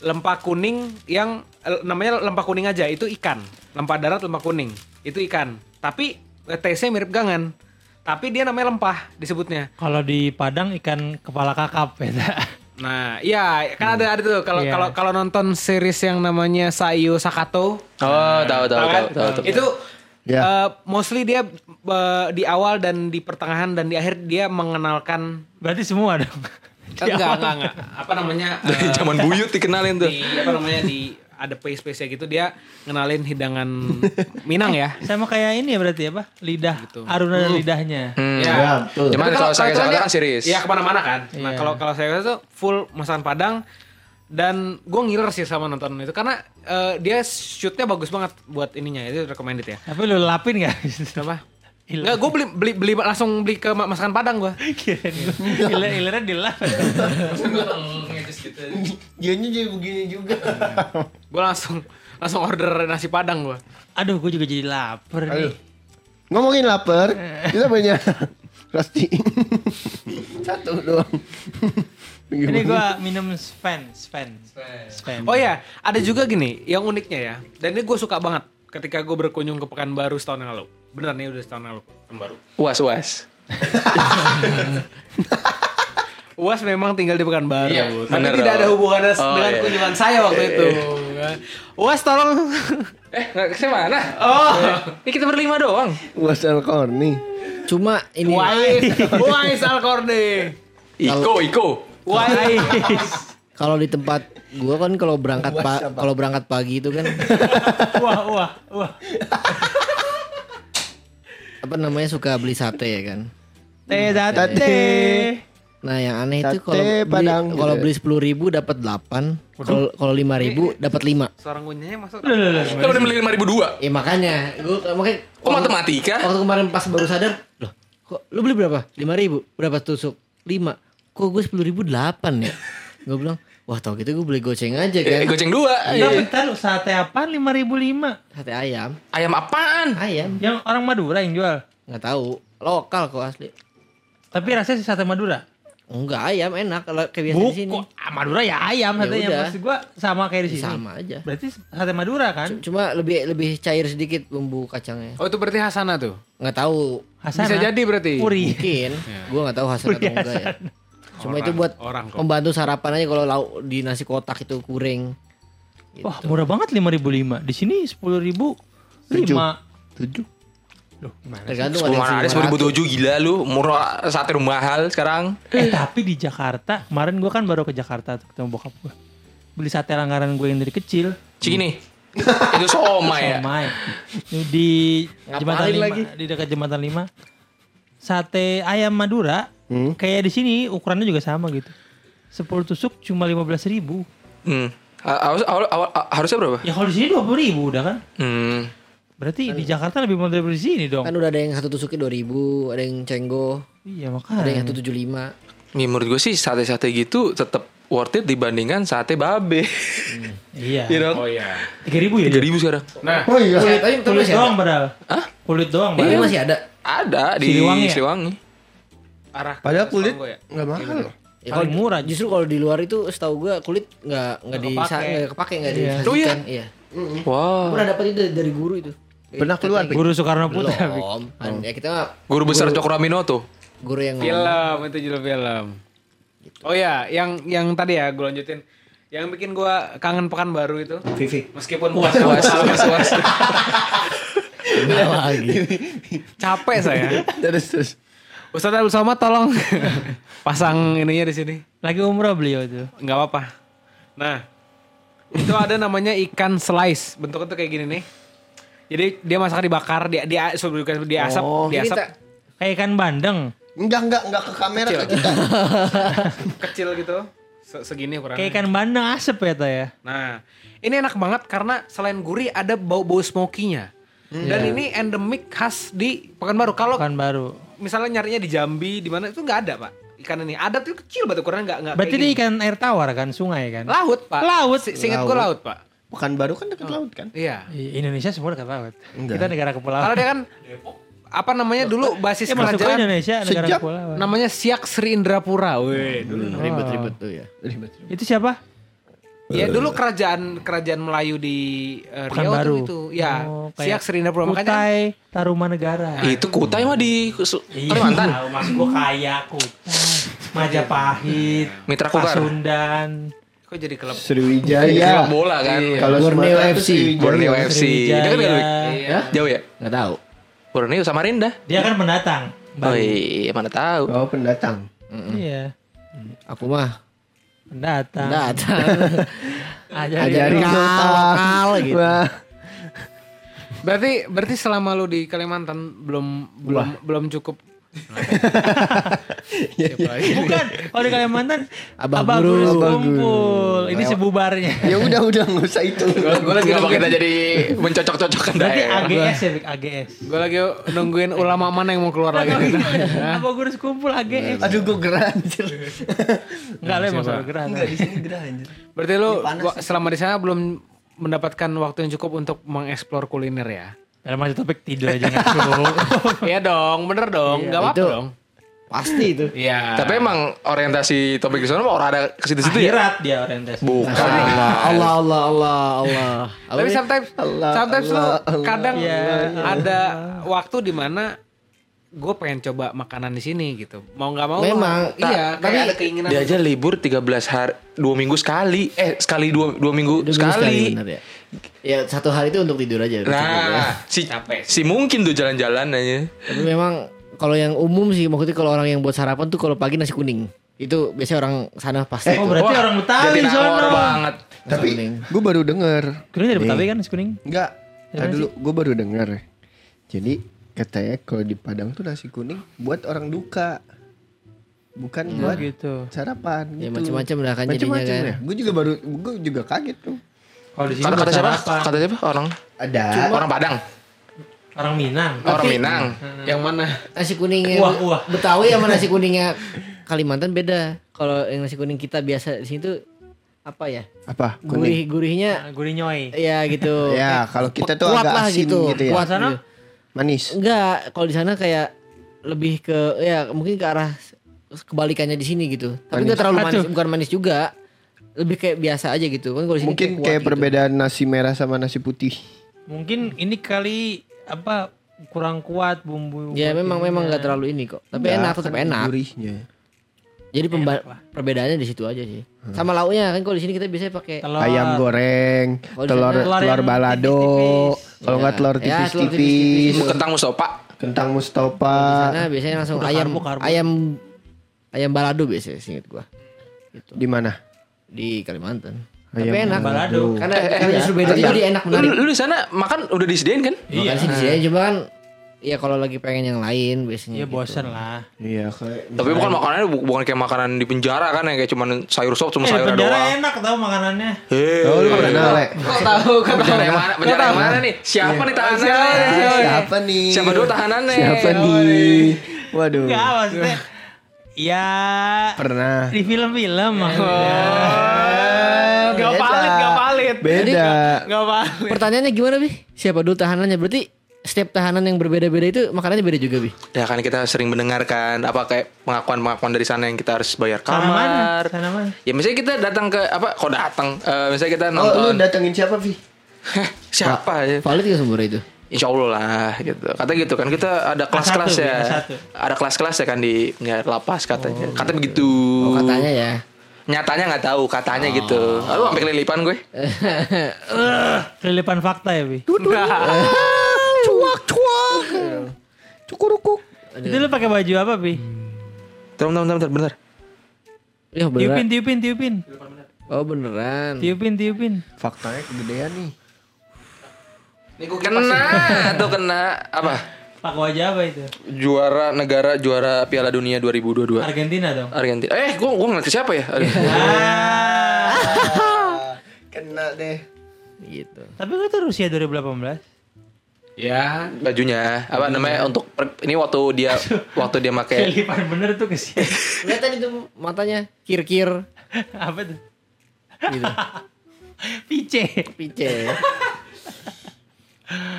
lempah kuning yang eh, namanya lempah kuning aja itu ikan. Lempah darat lempah kuning itu ikan. Tapi eh, taste-nya mirip gangan. Tapi dia namanya lempah disebutnya. Kalau di Padang ikan kepala kakap ya. Nah, iya kan ada ada tuh kalau Iya. kalau kalau nonton series yang namanya Sayu Oh, Sakato. tahu tahu Tahu kan? tahu tahu. tahu. Itu Ya. eh, mostly dia eh, di awal dan di pertengahan dan di akhir dia mengenalkan Berarti semua dong. enggak enggak enggak apa namanya Dari eh, zaman buyut dikenalin tuh. di apa namanya di ada pace-pace gitu dia ngenalin hidangan Minang ya. Sama kayak ini ya berarti apa? Lidah. Gitu. Arun ada lidahnya. Hmm. Ya. Ya, betul. Cuman kalau saya saya dia- kan serius. Iya ke mana-mana kan. Nah Iya. kalau kalau saya itu full masakan Padang dan gue ngiler sih sama nonton itu karena eh, dia shootnya bagus banget buat ininya itu recommended ya. Tapi lu lapin gak? Kenapa? Enggak, gue beli, beli beli langsung beli ke ma- masakan Padang gue. Kirain gua. Iler ilernya dilap. Dianya jadi begini juga. Gue langsung langsung order nasi Padang gue. Aduh, gue juga jadi lapar Aduh. nih. Ngomongin lapar, kita punya roti. Satu doang. Ini gue minum Sven, Sven, Sven. Oh ya, ada juga gini yang uniknya ya. Dan ini gue suka banget ketika gue berkunjung ke Pekanbaru setahun yang lalu. Bener nih udah setahun lalu Pekanbaru. Uas uas. Uas memang tinggal di Pekanbaru. Iya, tapi bener tidak ada dong. hubungannya Oh, dengan iya. kunjungan saya waktu itu. Uas tolong. Eh, nggak ke mana? Oh, Ini kita berlima doang. Was Corny. Cuma ini Wais, Wais Alkorde. Iko, Iko. Wais. kalau di tempat gua kan kalau berangkat pa- kalau berangkat pagi itu kan Wah, wah, wah. Apa namanya suka beli sate ya kan. Teh Tate. tate. Nah yang aneh itu Sate kalau beli Padang kalau gitu. beli sepuluh ribu dapat delapan, kalau kalau lima ribu dapat lima. Seorang kunyanya masuk. Kita udah beli lima ribu dua. Ya makanya, gua makanya Kok matematika? Waktu kemarin pas baru sadar, loh, kok lu beli berapa? Lima ribu, berapa tusuk? Lima. Kok gue sepuluh ribu delapan ya? gue bilang, wah tau gitu gue beli goceng aja Eh, kan. goceng dua. Nah, bentar lu sate apaan 5005? Sate ayam, Ayam apaan? ayam, Yang orang Madura yang jual. nggak tahu, lokal kok asli. Tapi rasanya sate Madura. Enggak ayam enak kalau kayak biasa di sini. Ah, Madura ya ayam Ya satenya. udah. Maksud gua sama kayak di sini. Sama aja. Berarti sate Madura kan? Cuma lebih lebih cair sedikit bumbu kacangnya. Oh itu berarti Hasana tuh. Nggak tahu, Hasana. Bisa jadi berarti. Puri. mungkin. gue nggak tahu hasil atau enggak ya. Cuma itu buat orang kok. membantu sarapan aja kalau lauk di nasi kotak itu kuring. Wah, murah banget 5005. Di sini 10000 Tujuh. 5. Tujuh. Loh, gimana? sih? Tergantung Sepuluh mana ada sepuluh ribu 900. tujuh gila lu. Murah sate rumah mahal sekarang. Eh, tapi di Jakarta, kemarin gua kan baru ke Jakarta ketemu bokap gua. Beli sate langgaran gue yang dari kecil. Cini. Itu somai ya. Somai. Ini di jembatan Ngapain 5, lagi? di dekat jembatan 5. Sate ayam Madura Hmm. kayak di sini ukurannya juga sama gitu. 10 tusuk cuma 15.000 ribu. Hmm. Ha- Harus, awal, awal, harusnya berapa? Ya kalau di sini 20 ribu udah kan. Hmm. Berarti di Jakarta lebih mahal dari di sini dong. Kan udah ada yang satu tusuknya 2000, ada yang cenggo, Iya ada yang makanya. 175. Ya, menurut gue sih sate-sate gitu tetap worth it dibandingkan sate babe. Iya. Iya dong. Oh iya. 3000 ya? Tiga ribu sekarang. Nah, Oh iya. Kulit, Kulit masih doang ada. padahal. Hah? Kulit doang padahal. masih ada. Ada di Siliwangi ya? Siliwangi. Arah. Padahal kulit ya? nggak mahal. Ya, Paling kalau- murah. Justru kalau di luar itu setahu gua kulit nggak nggak di kepake. nggak kepake nggak Iya. disajikan. Oh iya? Iya. Wow. Pernah dapat itu dari guru itu. Pernah keluar? Guru Soekarno Putra. Belum. An- Ya kita Guru besar Cokro tuh. guru yang ngomong. Film itu judul film. Oh ya, yang yang tadi ya gue lanjutin. Yang bikin gue kangen pekan baru itu. Vivi. Meskipun puas puas puas puas. lagi. Capek saya. Terus terus. Ustadz Abdul Somad tolong pasang ininya di sini. Lagi umroh beliau tuh. nggak apa-apa. Nah, itu ada namanya ikan slice. Bentuknya tuh kayak gini nih. Jadi dia masak dibakar, dia dia sebelum di asap, Oh, di asap kita- Kayak ikan bandeng. Enggak enggak enggak ke kamera ke kita. kecil gitu. Se- segini ukurannya. Kayak ikan bandeng asep ya ya. Nah, ini enak banget karena selain gurih ada bau-bau smoky-nya. Dan ini endemik khas di Pekanbaru. Kalau Ikan baru. Misalnya nyarinya di Jambi, di mana itu nggak ada, Pak. Ikan ini ada tuh kecil banget ukurannya nggak nggak Berarti ini ikan air tawar kan, sungai kan? laut, Pak. Laut. Si- Seingat gue laut, Pak. Bukan baru kan dekat laut kan? Iya. Indonesia semua dekat laut. Enggak. Kita negara kepulauan. Karena dia kan apa namanya dulu basis Ya kerajaan Indonesia negara Sejak- kepulauan. namanya Siak Sri Indrapura. Weh, dulu. Ribet-ribet tuh ya. Itu siapa? Ya dulu kerajaan kerajaan Melayu di uh, Riau tuh itu. Ya, Oh, Siak Indrapura makanya Kutai Tarumanegara. Itu Kutai mah di Iya, Kalimantan. tahu, Maksud gua kayak Kutai, Majapahit, Mitra Kukar. Pasundan. kok jadi klub Sriwijaya. bola kan. Kalau Borneo FC. Borneo FC. Nggak, Louis? Iya. Jauh ya? Nggak tahu. Borneo Samarinda. Dia kan pendatang. Oh iya, mana tahu. Oh pendatang. Iya, Aku mah pendatang. datang. Ajarin Ajarin lokal gitu. Berarti berarti selama lu di Kalimantan belum belum belum cukup. Siapa lagi? Bukan, kalau di Kalimantan Abah Abah Guru. Kumpul. Ini sebubarnya. Ya udah udah nggak usah itu. Gue lagi Kenapa kita jadi mencocok-cocokkan Berarti daerah? AGS ya, Bik? AGS. Gue lagi nungguin ulama mana yang mau keluar lagi. Abah Guru kumpul AGS. Aduh gue gerah anjir. Enggak lah emang gerak. Enggak di sini gerah anjir. Berarti lu selama di sana belum mendapatkan waktu yang cukup untuk mengeksplor kuliner ya? Dalam masih topik tidur aja nggak cukup. Iya dong, bener dong, nggak apa-apa itu. dong. Pasti itu. Iya. Tapi emang orientasi topik di sana mah orang ada ke situ-situ ya? Akhirat dia orientasi. Bukan. Allah, Allah, Allah, Allah, Allah. Tapi sometimes, Allah, sometimes lu Allah, Allah, kadang Ya, ada waktu di mana gue pengen coba makanan di sini gitu. Mau nggak mau. Memang, lu- iya. Tapi ada keinginan. Dia aja libur 13 hari, dua minggu sekali. Eh sekali dua, dua minggu Udah sekali. bener ya. Ya satu hari itu untuk tidur aja. cukup ya. Nah, si, Capek si mungkin tuh jalan-jalan aja. Tapi memang kalau yang umum sih maksudnya kalau orang yang buat sarapan tuh kalau pagi nasi kuning. Itu biasanya orang sana pasti. Oh berarti orang Betawi sono. banget. nasi Tapi gue baru denger. Kuning dari Betawi kan nasi kuning? Enggak. Tadi dulu gue baru denger. Jadi katanya kalau di Padang tuh nasi kuning buat orang duka. Bukan buat gitu. Ya sarapan gitu. macam-macam lah kan jadinya Macam-macam kan. ya. Gue juga baru gue juga kaget tuh. Kalau di sini Kata, kata siapa? sarapan. Kata siapa? Orang Ada. orang Padang. Orang Minang. Orang Minang. yang mana? Nasi kuningnya Wah, wah. Betawi sama nasi kuningnya Kalimantan beda. Kalau yang nasi kuning kita biasa di sini tuh apa ya? Apa? Kuning. Gurih-gurihnya Nah, Gurih nyoy. ya gitu. Ya, kalau kita tuh Kuat agak lah asin gitu. gitu ya. Kuat Sana? gitu. Manis. Enggak, kalau di sana kayak lebih ke ya mungkin ke arah kebalikannya di sini gitu. Tapi enggak terlalu Apa manis, tuh? bukan manis juga. Lebih kayak biasa aja gitu. Kan kalau di sini Mungkin kuat kayak gitu. perbedaan nasi merah sama nasi putih. Mungkin ini kali apa kurang kuat bumbu. Ya memang memang enggak terlalu ini kok. Tapi Enggak, enak tetap kan enak. Gurihnya. Jadi pemba- perbedaannya di situ aja sih. Sama lauknya kan kalau di sini kita biasanya pakai Telur. Ayam goreng, Oh, telur. Telur telur balado, kalau nggak Ya. telur Ya, telur tipis-tipis, tipis-tipis. Kentang Mustofa. kentang Di mustofa. sana biasanya langsung Udah ayam ayam ayam balado biasanya singkat gua Di mana? Di Kalimantan. Ayam Tapi enak. balado. Karena karena justru beda jadi enak Lu, menarik. lu di sana makan udah disediain kan? Makan sih di sini cuma kan ya kalau lagi pengen yang lain biasanya. Iya gitu. bosen lah. Iya, kayak Tapi bukan makanannya bu- bukan kayak makanan di penjara kan yang kayak cuman sayur sop cuma Eh di sayurnya penjara doang. enak tau makanannya. Hei. Oh, lu pernah, Le? Kok tahu? Kok Penjara yang mana? Penjara yang mana nih? Siapa nih tahanannya? Ah, siapa nih? Siapa dulu tahanannya? Siapa nih? Waduh. Enggak maksudnya. Ya Pernah. di film-film maksudnya. Gak valid, gak valid. Beda. Gak valid. Pertanyaannya gimana bi? Siapa dulu tahanannya? Berarti setiap tahanan yang berbeda-beda itu makanannya beda juga bi? Ya kan kita sering mendengarkan apa kayak pengakuan-pengakuan dari sana yang kita harus bayar Sana mana? kamar. Sana mana? Ya misalnya kita datang ke apa? Kok datang? Eh, misalnya kita Oh, lu nonton. datengin siapa? Heh, siapa ya? Valid gak sumber itu? Insya Allah lah gitu. Kata gitu kan kita ada kelas-kelas A1, ya. A1. Ada kelas-kelas ya kan di penjara lapas katanya. Katanya begitu. Oh katanya ya. Nyatanya nggak tahu katanya gitu. Lalu sampai kelilipan gue. Kelilipan fakta ya, Bi. Cuak cuak. Cukurukuk. Itu lu pakai baju apa, Bi? Bentar, bentar, bentar, bentar. Ya Tiupin, tiupin, tiupin. Oh beneran. Tiupin, tiupin. Faktanya kegedean nih. Kena tuh kena apa? Pakai wajah apa itu? Juara negara juara Piala Dunia 2022. Argentina dong. Argentina. Eh, gua gua ngeliat ke siapa ya? Ah. Kena deh. Gitu. Tapi kan itu Rusia 2018. Ya, Bajunya apa namanya untuk per- ini waktu dia waktu dia make Kelilipan bener tuh kesian. Lihat tadi tuh matanya kir-kir apa tuh? gitu. Pice. Pice.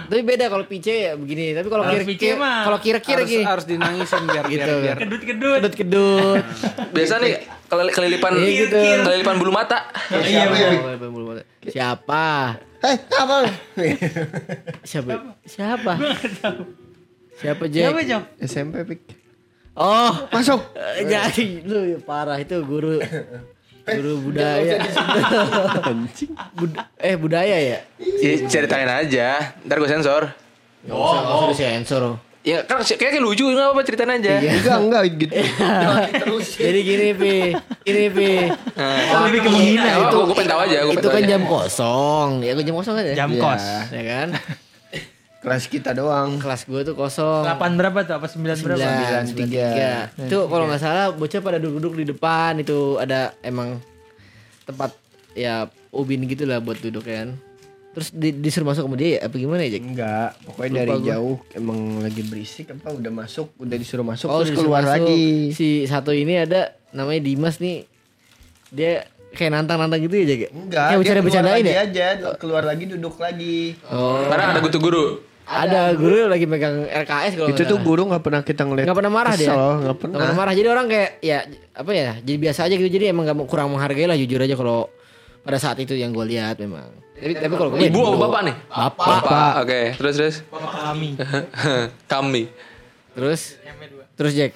Tapi beda kalau pice ya begini. Tapi kalau Kalau kir pice mah kalau kir-kir harus, gini. harus dinangisin biar Gitu. biar, biar. Kedut-kedut. Kedut-kedut. biasa nih kelil- kelilipan Iya gitu. kelilipan bulu mata. Iya, bener. Siapa? Hei, apa? Siapa? Siapa? Siapa Jack? Siapa, Jok? SMP pik. Oh, Masuk. eh, jadi lu ya parah itu guru guru budaya. Anjing. Bud- eh budaya ya? Ya, ceritain aja. Ntar gue sensor. Usah, nggak usah disensor. Ya kan kayaknya lucu nggak apa-apa ceritain aja. Enggak, enggak gitu. Jadi gini pi, ini pi. Nah, Lebih ke menghina ya, itu. gue gue pengen tahu aja. Gue itu kan jam kosong, ya gue jam kosong kan ya? Jam Iya. kos. Ya kan? Kelas kita doang. Kelas gue tuh kosong. 8 berapa tuh? Apa 9 berapa? Sembilan, Sembilan, sembilan tiga. tiga. Itu kalau nggak salah bocah pada duduk-duduk di depan itu ada emang tempat ya ubin gitu lah buat duduk kan. Terus di, disuruh masuk sama dia ya? Apa gimana ya Jack? Enggak, pokoknya Lupa dari gua. jauh emang lagi berisik apa udah masuk, udah disuruh masuk Oh, terus disuruh keluar masuk. lagi. Si satu ini ada namanya Dimas nih. Dia kayak nantang-nantang gitu ya Jack? ya? Enggak, Kayak dia keluar bercanda-bercandain lagi ya? aja, keluar lagi duduk lagi. Oh. Karena ada gutu guru. Ada guru lagi megang RKS kalau Itu tuh salah. guru nggak pernah kita ngeliat nggak pernah marah dia kesel, nggak Nggak pernah. pernah marah jadi orang kayak ya apa ya jadi biasa aja gitu jadi emang nggak mau kurang menghargai lah jujur aja kalau pada saat itu yang gue lihat memang tapi tapi kalau gue Ibu apa bapak nih? bapak Bapak. Oke, terus terus. Bapak kami. Kami. terus terus Jack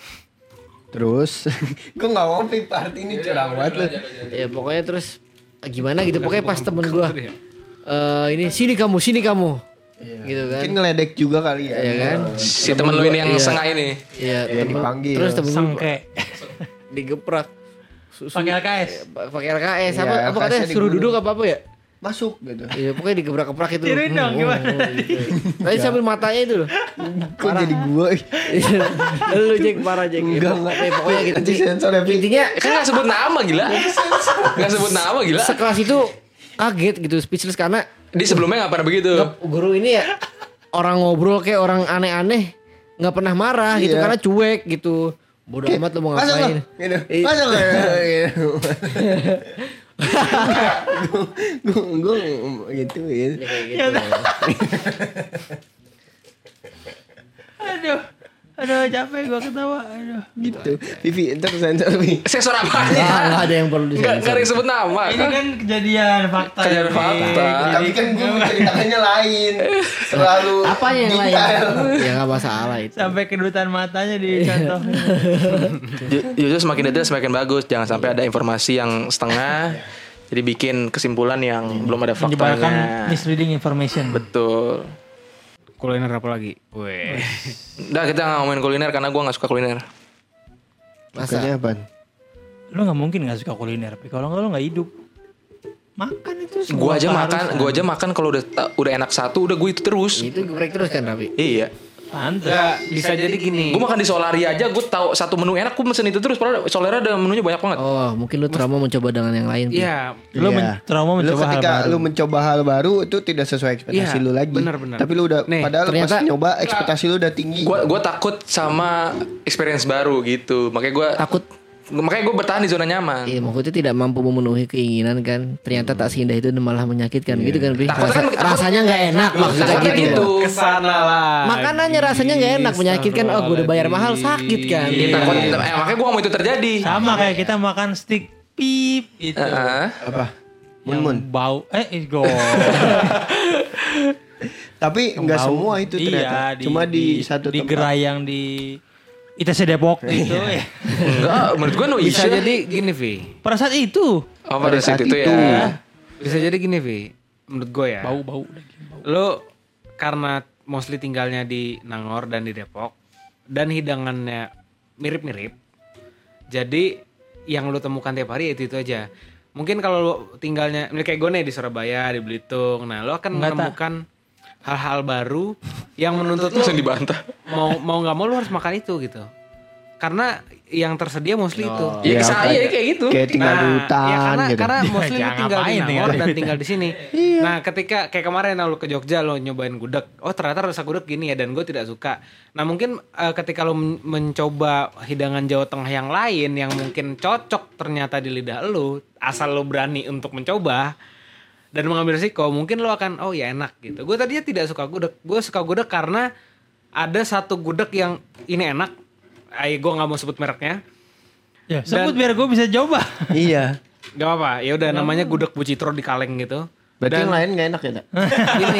Terus, gue nggak mau part ini curang banget lu. ya pokoknya terus gimana gitu pokoknya pas temen gue eh ini sini kamu sini kamu gitu kan Mungkin ngeledek juga kali ya. ya kan Si temen lu ini yang Iya. setengah ini. Iya, Iya, temen- dipanggil. terus temen Sangke. digeprak Pakai LKS. pakai RKS Iya, apa apa katanya LKS-nya suruh duduk apa apa ya Masuk gitu. Iya pokoknya digebrak-gebrak itu. Tiruin dong, gimana gitu. Tadi sambil matanya itu loh. Kok jadi gue? Lu Jack parah Jack. Enggak, Ya, enggak. pokoknya- Pokoknya gitu. Nanti sensor ya. Intinya Kan gak sebut nama gila. Gak sebut nama gila. sekelas itu kaget gitu speechless karena Di sebelumnya gak pernah begitu. nggak- guru ini ya orang ngobrol kayak orang aneh-aneh nggak pernah marah gitu Iya. karena cuek gitu. Bodoh amat lu mau ngapain. lo. Gitu. Iya. Lo. Gitu. Gue gue gitu ya. Gitu. Aduh. Aduh capek gua ketawa. Aduh. Gitu. Vivi, ntar sensor Vivi. Sensor Nggak, apanya? nggak ada yang perlu Gak, gak ada disensor. yang sebut nama Ini kan. kan kejadian fakta. Kejadian fakta. Tapi kan gue menceritakannya lain. Selalu Apa yang lain? detail. Ya nggak masalah itu. Sampai kedutan matanya dicontoh. Ju- Justru semakin detail semakin bagus. Jangan sampai ada informasi yang setengah. Jadi bikin kesimpulan yang belum ada Menyebarkan faktanya. misleading information. Betul. Kuliner apa lagi? Weh. Udah kita gak ngomongin kuliner karena gue gak suka kuliner. Masa? Makanya apa? Lu nggak mungkin nggak suka kuliner. Pi. Kalau nggak lu nggak hidup. Makan itu semua Gue aja makan, gue aja makan kalau udah udah enak satu udah gue itu terus. Itu geprek terus kan Rapi? Iya. Pantes. Enggak, bisa jadi gini. Gue makan di Solari aja gue tahu satu menu enak gue mesen itu terus. Padahal Solari ada menunya banyak banget. Oh, mungkin lu trauma mencoba dengan yang lain. Iya, Lu Iya. men- trauma Lu mencoba hal ketika baru. lu mencoba hal baru itu tidak sesuai ekspektasi Iya, lu lagi. benar-benar. Tapi lu udah Nih, padahal ternyata- pas nyoba ekspektasi lu udah tinggi. Gue gue takut sama experience baru gitu. Makanya gue Takut makanya gue bertahan di zona nyaman. Iya, maksudnya tidak mampu memenuhi keinginan kan. Ternyata tak seindah itu dan malah menyakitkan gitu kan, Pi. Takutnya Rasa- kan- takut- rasanya nggak enak maksudnya Takutnya gitu. gitu. Ke sana lah. Makanannya rasanya nggak enak menyakitkan. Oh, gue udah bayar mahal sakit kan. Iya, takut, eh, makanya gue gak mau itu terjadi. Sama kayak kita makan stick pip itu. Heeh. Apa? yang Mun-mun. bau eh go. Tapi nggak Bau. semua itu ternyata. Iya, Cuma di, satu di tempat. gerai yang di ITC Depok gitu ya. Enggak, menurut gua no Bisa issue. jadi gini Vi. Pada saat itu Oh, pada saat itu itu. ya. Bisa jadi gini Vi. Menurut gue ya. bau-bau daging bau. Lo karena mostly tinggalnya di Nangor dan di Depok dan hidangannya mirip-mirip. Jadi yang lo temukan tiap hari itu itu aja. Mungkin kalau lo tinggalnya kayak gue nih di Surabaya, di Belitung, nah lo akan menemukan hal-hal baru yang menuntut Langsung dibantah. mau mau nggak mau lo harus makan itu gitu. Karena yang tersedia mostly itu. Ya, Iya, saya kayak- kayak gitu. Kayak tinggal di hutan ya karena, gitu. karena Ya, mostly lu jangan tinggal di Nangor di dan hutan. tinggal di sini. Nah ketika kayak kemarin lu ke Jogja lo nyobain gudeg, oh ternyata rasa gudeg gini ya dan gue tidak suka. Nah mungkin eh, ketika lo men- mencoba hidangan Jawa Tengah yang lain yang mungkin cocok ternyata di lidah lo, asal lo berani untuk mencoba dan mengambil risiko, mungkin lo akan oh ya enak gitu. Gue tadinya tidak suka gudeg, gue suka gudeg karena ada satu gudeg yang ini enak. Ay, gue nggak mau sebut mereknya. Ya, sebut biar gue bisa coba. Iya. Gak apa-apa, ya udah namanya gudeg bucitro di kaleng gitu. Berarti yang lain nggak enak ya, Tak? Gini,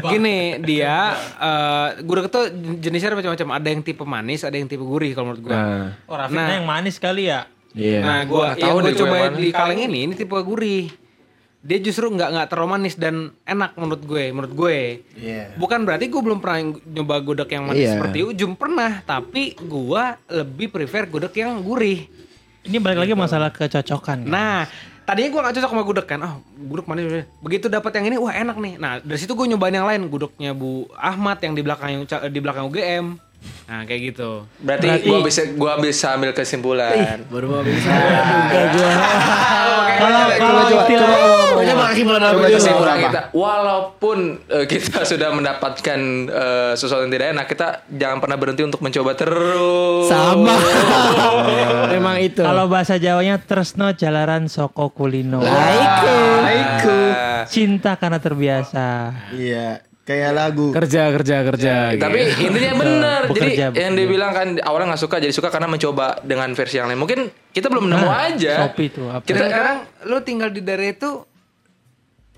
gini dia eh gudeg itu jenisnya ada macam-macam. Ada yang tipe manis, ada yang tipe gurih kalau menurut gua. Nah, Oh, Rafiqnya yang manis kali ya. iya. Nah, Gua gua nggak yang tahu gua coba di kaleng ini, ini tipe gurih. Dia justru nggak nggak terlalu manis dan enak menurut gue, menurut gue. Iya. Bukan berarti gue belum pernah nyoba gudeg yang manis Iya. seperti ujung pernah, tapi gua lebih prefer gudeg yang gurih. Ini balik lagi masalah kecocokan. kan? Nah, tadinya gue gak cocok sama gudeg kan. Oh, gudeg manis. manis. Begitu dapat yang ini, wah enak nih. Nah, dari situ gue nyobain yang lain. Gudegnya Bu Ahmad yang di belakang di belakang UGM. Nah, kayak gitu. Berarti, gua bisa gua bisa ambil kesimpulan. Baru mau bisa. Kalau kalau makasih bulan Coba kesimpulan kita walaupun eh, kita sudah mendapatkan eh, sesuatu yang tidak enak kita jangan pernah berhenti untuk mencoba terus Sama. Memang itu. kalau bahasa Jawanya tresno jalaran soko kulino. Aiku. Aiku. Ah, Cinta karena terbiasa. Iya. Kayak lagu. Kerja, kerja, kerja. tapi intinya benar jadi Bekerja, yang dia bilang kan awalnya nggak suka jadi suka karena mencoba dengan versi yang lain mungkin kita belum nemu aja Shopee tuh apa? kita Kadang-kadang lu tinggal di daerah itu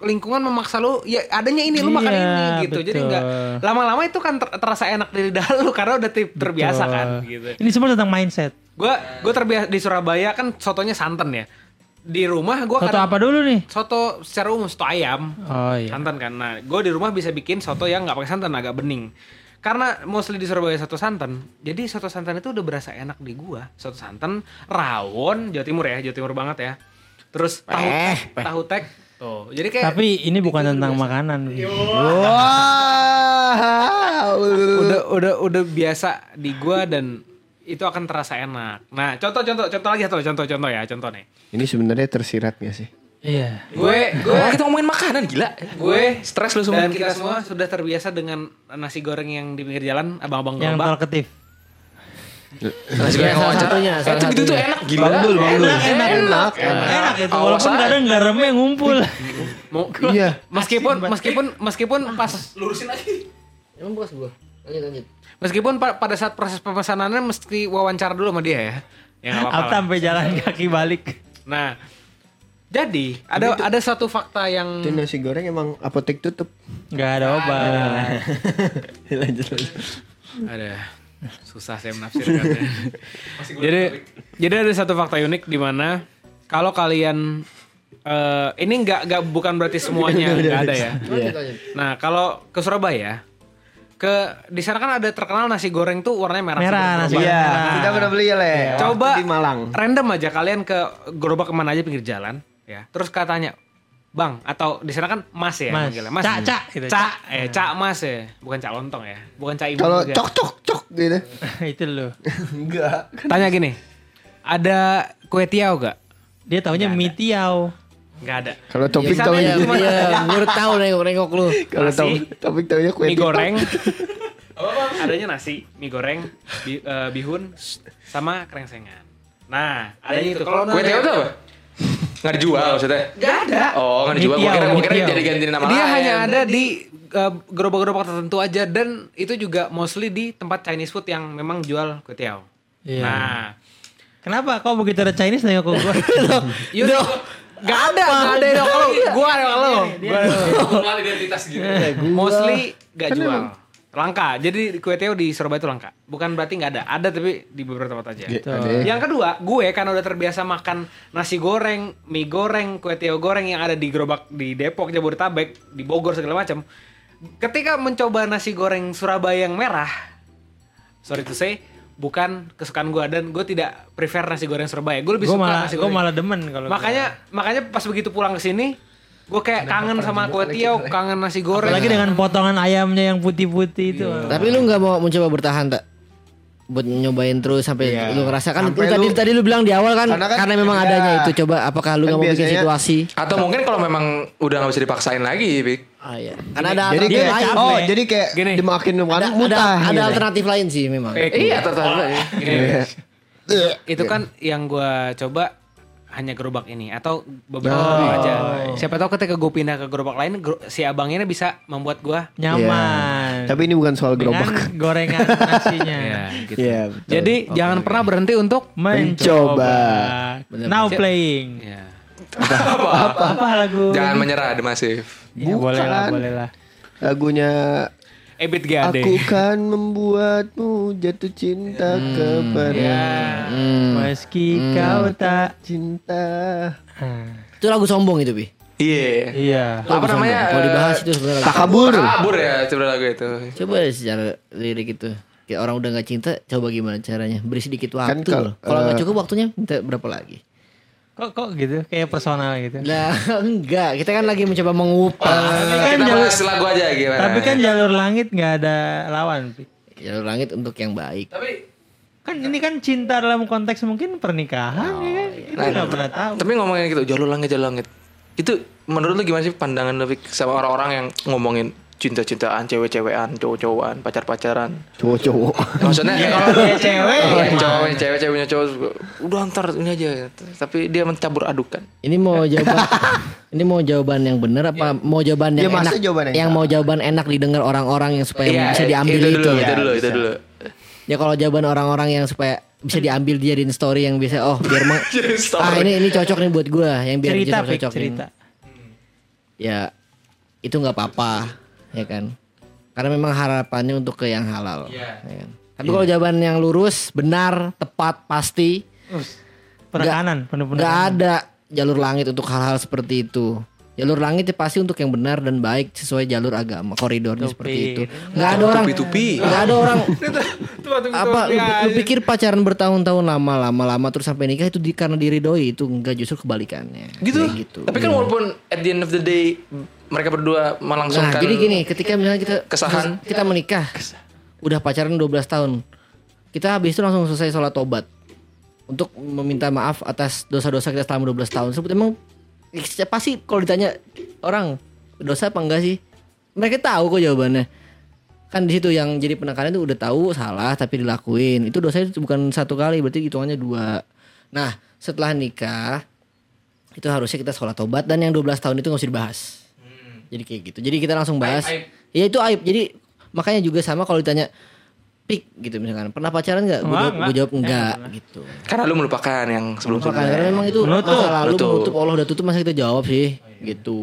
lingkungan memaksa lu ya adanya ini lu makan Iya, ini gitu jadi betul. nggak lama-lama itu kan ter- terasa enak di lidah lu karena udah terbiasa Betul. kan gitu Ini semua tentang mindset. Gua gue terbiasa di Surabaya kan sotonya santan ya. Di rumah gua Soto kadang apa dulu nih? soto secara umum soto ayam. Oh iya. Santan kan. Nah, gue di rumah bisa bikin soto yang nggak pakai santan agak bening. Karena mostly di Surabaya soto santan. Jadi soto santan itu udah berasa enak di gua. Soto santan, rawon, Jawa Timur ya, Jawa Timur banget ya. Terus tahu tek, tahu tek. Tuh. Jadi kayak Tapi ini bukan tentang makanan. Wah. udah udah udah biasa di gua dan itu akan terasa enak. Nah, contoh contoh contoh lagi satu contoh contoh ya, contoh nih. Ini sebenarnya tersirat gak sih? Iya. Gue gue Oh, kita ngomongin makanan gila gue stres lu semua dan kita semua sudah terbiasa dengan nasi goreng yang di pinggir jalan abang-abang Yang gerobak talkative. nasi goreng Iya, salah wajan. satunya, Eh, itu gitu tuh enak gila Bangdul, bangdul. Enak, enak, enak, enak itu. Awas Walaupun kadang garamnya ngumpul. mau Iya. meskipun meskipun meskipun pas lurusin lagi Emang bos gua. Lanjut lanjut. meskipun pa- pada saat proses pemesanannya mesti wawancara dulu sama dia ya ya nggak apa-apa Apa lah. sampai jalan kaki balik. nah jadi ada ada satu fakta yang Itu nasi goreng emang apotek tutup. Gak ada obat. lanjut lanjut. ada susah saya menafsirkannya jadi jadi ada satu fakta unik di mana kalau kalian eh, ini nggak nggak bukan berarti semuanya nggak ada ya lanjut. Nah, kalau ke Surabaya, ke di sana kan ada terkenal nasi goreng tuh warnanya merah. Merah, nasi. Iya, Nah. kita pernah beli ya, Le. Coba Waktu di Malang. random aja kalian ke gerobak ke mana aja pinggir jalan, ya. Terus katanya, Bang, atau di sana kan Mas ya Mas. manggilnya. Mas. Cak, cak, gitu. Cak, eh Cak Mas ya. Bukan Cak Lontong ya. Bukan Cak Ibu Kalau juga. cok cok cok gitu. itu loh. Enggak. Tanya gini. Ada kue tiaw gak? Dia taunya mie tiaw. Gak ada. Kalau topik Di sana taunya cuma Iya, ada baru tahu nengok nengok lu. kalau topik topik taunya kue mie goreng. adanya nasi, mie goreng, bi- eh, bihun, sama krengsengan. Nah, adanya itu. Kalau kue tiaw itu apa nggak dijual maksudnya Gak ada. oh nggak dijual gua kira gua kira jadi ganti nama Dia lain hanya ada di eh, gerobak-gerobak tertentu aja dan itu juga mostly di tempat Chinese food yang memang jual kue tiaw. Iya. Nah, Kenapa kau begitu ada Chinese nengok ke gua? yaudah. Gak ada, gak ada yang lo. Gua ada lo. Gua identitas gitu. mostly gak jual. Langka. Jadi kue tiaw di Surabaya itu langka. Bukan berarti nggak ada. Ada tapi di beberapa tempat aja. Ada. Yang kedua, gue kan udah terbiasa makan nasi goreng, mie goreng, kue tiaw goreng yang ada di gerobak di Depok, Jabodetabek, di Bogor segala macam. Ketika mencoba nasi goreng Surabaya yang merah, sorry to say, bukan kesukaan gue dan gue tidak prefer nasi goreng Surabaya. Gue lebih Gue suka malah nasi gue goreng. malah demen kalau makanya makanya pas begitu pulang ke sini, gue kayak kangen sama kue tiaw, kangen nasi goreng. apalagi dengan potongan ayamnya yang putih-putih itu. Tapi lu nggak mau mencoba bertahan tak? Buat nyobain terus sampai Iya. lu ngerasa kan Sampai lu tadi lu- tadi lu bilang di awal kan Karena karena, kan- memang iya. adanya itu coba apakah lu Kan nggak mau bikin situasi? Atau mungkin kalau memang udah nggak bisa dipaksain lagi, Pik. Ah, iya. Karena ada Jadi kayak lain. oh, jadi kayak Gini. dimakin ada, makan ada, mutah. ada gitu. alternatif lain sih memang. Kayak Iya. Iya. itu kan yang gua coba hanya gerobak ini atau beberapa Oh. aja. Siapa tahu ketika gue pindah ke gerobak lain, gero- si abangnya ini bisa membuat gua Nyaman. Tapi ini bukan soal Dengan gerobak. gorengan nasinya. gitu. Iya, betul. Jadi jangan pernah berhenti untuk Mencoba. Bener. Now playing. ya. Apa, lagu? Jangan menyerah, The Massive. Ya, boleh lah, Bukan. boleh lah. lagunya Ebit GAD. Aku kan membuatmu jatuh cinta kepada Meski kau tak. cinta. Ah, Itu lagu sombong itu, Bi. Iya. Iya. Apa namanya? Kalau dibahas itu sebenarnya. Takabur. Kabur ya sebenarnya lagu itu. Coba secara lirik itu. Kayak orang udah nggak cinta, coba gimana caranya? Beri sedikit waktu. Kan. Kalau nggak eh, cukup waktunya, minta berapa lagi? Kok kok gitu? Kayak personal gitu. Nah, enggak. Kita kan lagi mencoba mengupas. Kita bahas lagu aja gimana? Tapi kan jalur langit nggak ada lawan. Jalur langit untuk yang baik. Tapi Kan ini kan cinta dalam konteks mungkin pernikahan ya kan? Kita nggak pernah tahu. tapi ngomongin gitu, jalur langit jalur langit. Itu menurut lu gimana sih pandangan lu Pik, sama orang-orang yang ngomongin cinta-cintaan, cewek-cewekan, cowok-cowokan, pacar-pacaran? Cowok-cowok. Maksudnya Kalau dia cewek, Iya, ya cowok, cewek, ceweknya cowok udah ntar ini aja tapi dia mencabur adukan Ini mau jawaban ini mau jawaban yang benar apa mau jawaban yang Ya, enak? jawaban yang mau jawaban enak didengar orang-orang yang supaya Iya, bisa diambil itu itu. dulu, ya. itu dulu itu dulu Ya kalau jawaban orang-orang yang supaya bisa diambil dijadiin story yang bisa oh biar mah ah ini ini cocok nih buat gua yang biar cerita, Pik, cocok cerita. Ya itu nggak apa-apa ya kan. Karena memang harapannya untuk ke yang halal. ya kan? Tapi kalau jawaban yang lurus, benar, tepat, pasti Penekanan, penuh nggak penekanan. ada jalur langit untuk hal-hal seperti itu. Jalur langit ya pasti untuk yang benar dan baik sesuai jalur agama koridornya seperti itu. Nggak ada orang, Tupi-tupi. nggak ada orang. apa lu, lu pikir pacaran bertahun-tahun lama lama lama terus sampai nikah itu di, karena diridoi itu enggak justru kebalikannya. gitu. Kayak gitu. tapi kan walaupun at the end of the day mereka berdua Nah, melangsungkan jadi gini, ketika misalnya kita Kesahan. kita menikah, udah pacaran 12 tahun, kita habis itu langsung selesai sholat tobat untuk meminta maaf atas dosa-dosa kita selama 12 tahun. Sebut emang ya pasti kalau ditanya orang dosa apa enggak sih? Mereka tahu kok jawabannya. Kan di situ yang jadi penekanan itu udah tahu salah tapi dilakuin. Itu dosa itu bukan satu kali, berarti hitungannya dua. Nah, setelah nikah itu harusnya kita sholat tobat dan yang 12 tahun itu nggak usah dibahas. Jadi kayak gitu. Jadi kita langsung bahas. Aib, Ya itu aib. Jadi makanya juga sama kalau ditanya pik gitu misalkan pernah pacaran nggak? Gue Enggak, jawab, gua enggak. jawab enggak gitu. karena lu melupakan yang sebelum Makanya karena sebelumnya memang itu Menutup. masa lalu Menutup. menutup Allah udah tutup masa kita jawab sih gitu.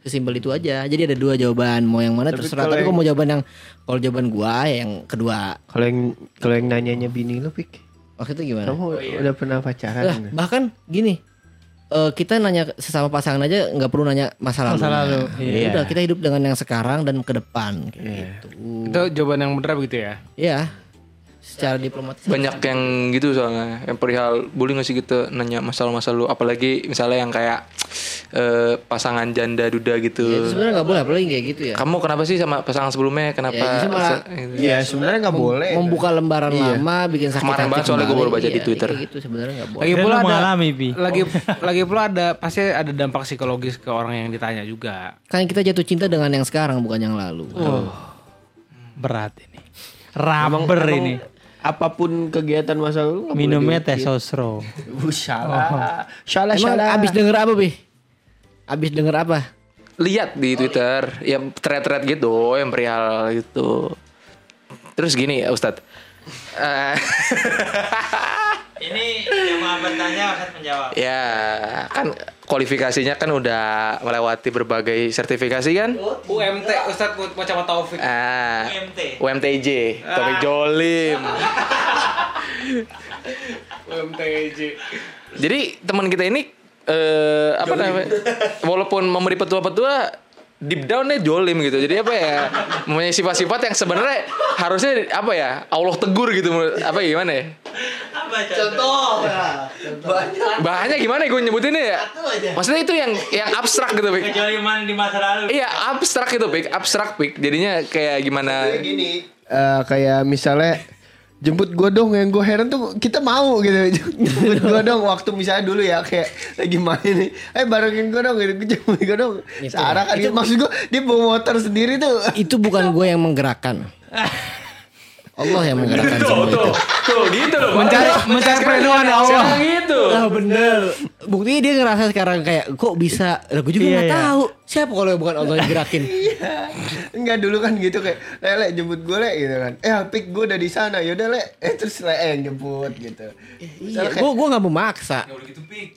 Sesimpel itu aja. Jadi ada dua jawaban. Mau yang mana terserah. Tapi kalau mau jawaban yang kalau jawaban gua ya yang kedua. Kalau yang kalau yang nanyanya bini lu pik, Waktu itu gimana? kamu udah pernah pacaran? Lah, bahkan gini. Eh, kita nanya sesama pasangan aja nggak perlu nanya masa lalu. Masa lalu, Ya Udah kita hidup dengan yang sekarang dan ke depan kayak gitu. Itu jawaban yang benar begitu ya. Iya. Secara diplomatis. banyak yang gitu soalnya yang perihal bully nggak sih gitu nanya masalah-masalah lu apalagi misalnya yang kayak eh, pasangan janda duda gitu Ya, sebenarnya nggak boleh apalagi kayak gitu ya. kamu kenapa sih sama pasangan sebelumnya kenapa Ya, gitu. Iya sebenarnya nggak boleh. Membuka lembaran lama bikin sakit Kemarin hati banget soalnya kembali. baru baca di Iya, Twitter. kayak gitu sebenarnya nggak boleh. Lagi pula ada Pi. lagi lagi pula ada pasti ada dampak psikologis ke orang yang ditanya juga. Kan kita jatuh cinta dengan yang sekarang bukan yang lalu. Berat ini. Rubber ini. Apa pun kegiatan masa lalu Minumnya teh sosro. Uh, salah. Salah salah. abis denger apa, Bi? Abis denger apa? lihat di Twitter ya thread-thread gitu yang perihal gitu terus gini ya Ustadz Eh, Ini yang mau bertanya akan menjawab. Ya, kan kualifikasinya kan udah melewati berbagai sertifikasi kan? UMT Ustadz Muhammad Taufik. Ah, UMT. UMTJ, Topik Jolim. UMTJ. Jadi teman kita ini eh apa namanya? Walaupun memberi petua-petua deep downnya jolim gitu. Jadi apa ya? Mempunyai sifat-sifat yang sebenarnya harusnya apa ya? Allah tegur gitu. Apa gimana ya? Apa contoh? Bahannya gimana gue nyebutinnya ya? Maksudnya itu yang yang abstrak gitu, Pik. Kejoliman di masa lalu. Iya, abstrak gitu, Pik. Abstrak, Pik. Jadinya kayak gimana? Kayak gini eh, kayak misalnya jemput gue dong yang gue heran tuh kita mau gitu jemput gue dong waktu misalnya dulu ya kayak lagi main nih eh barengin gue dong gitu Gua jemput gue dong Sarah kan gitu. maksud gue dia bawa motor sendiri tuh Itu bukan gue yang menggerakkan. Allah yang menggerakkan semua itu. Tuh, gitu loh. Mencari- mencari perlindungan Allah. sekarang gitu. Nah bener Buktinya dia ngerasa sekarang kayak Kok bisa Lah gue juga Iya, gak iya. Siapa kalau bukan Allah yang gerakin? Enggak dulu kan gitu kayak Lele jemput gue le gitu kan. Eh pik gue udah di sana. Yaudah le Eh terus le eh, yang jemput gitu. Iya Gue gue gak memaksa.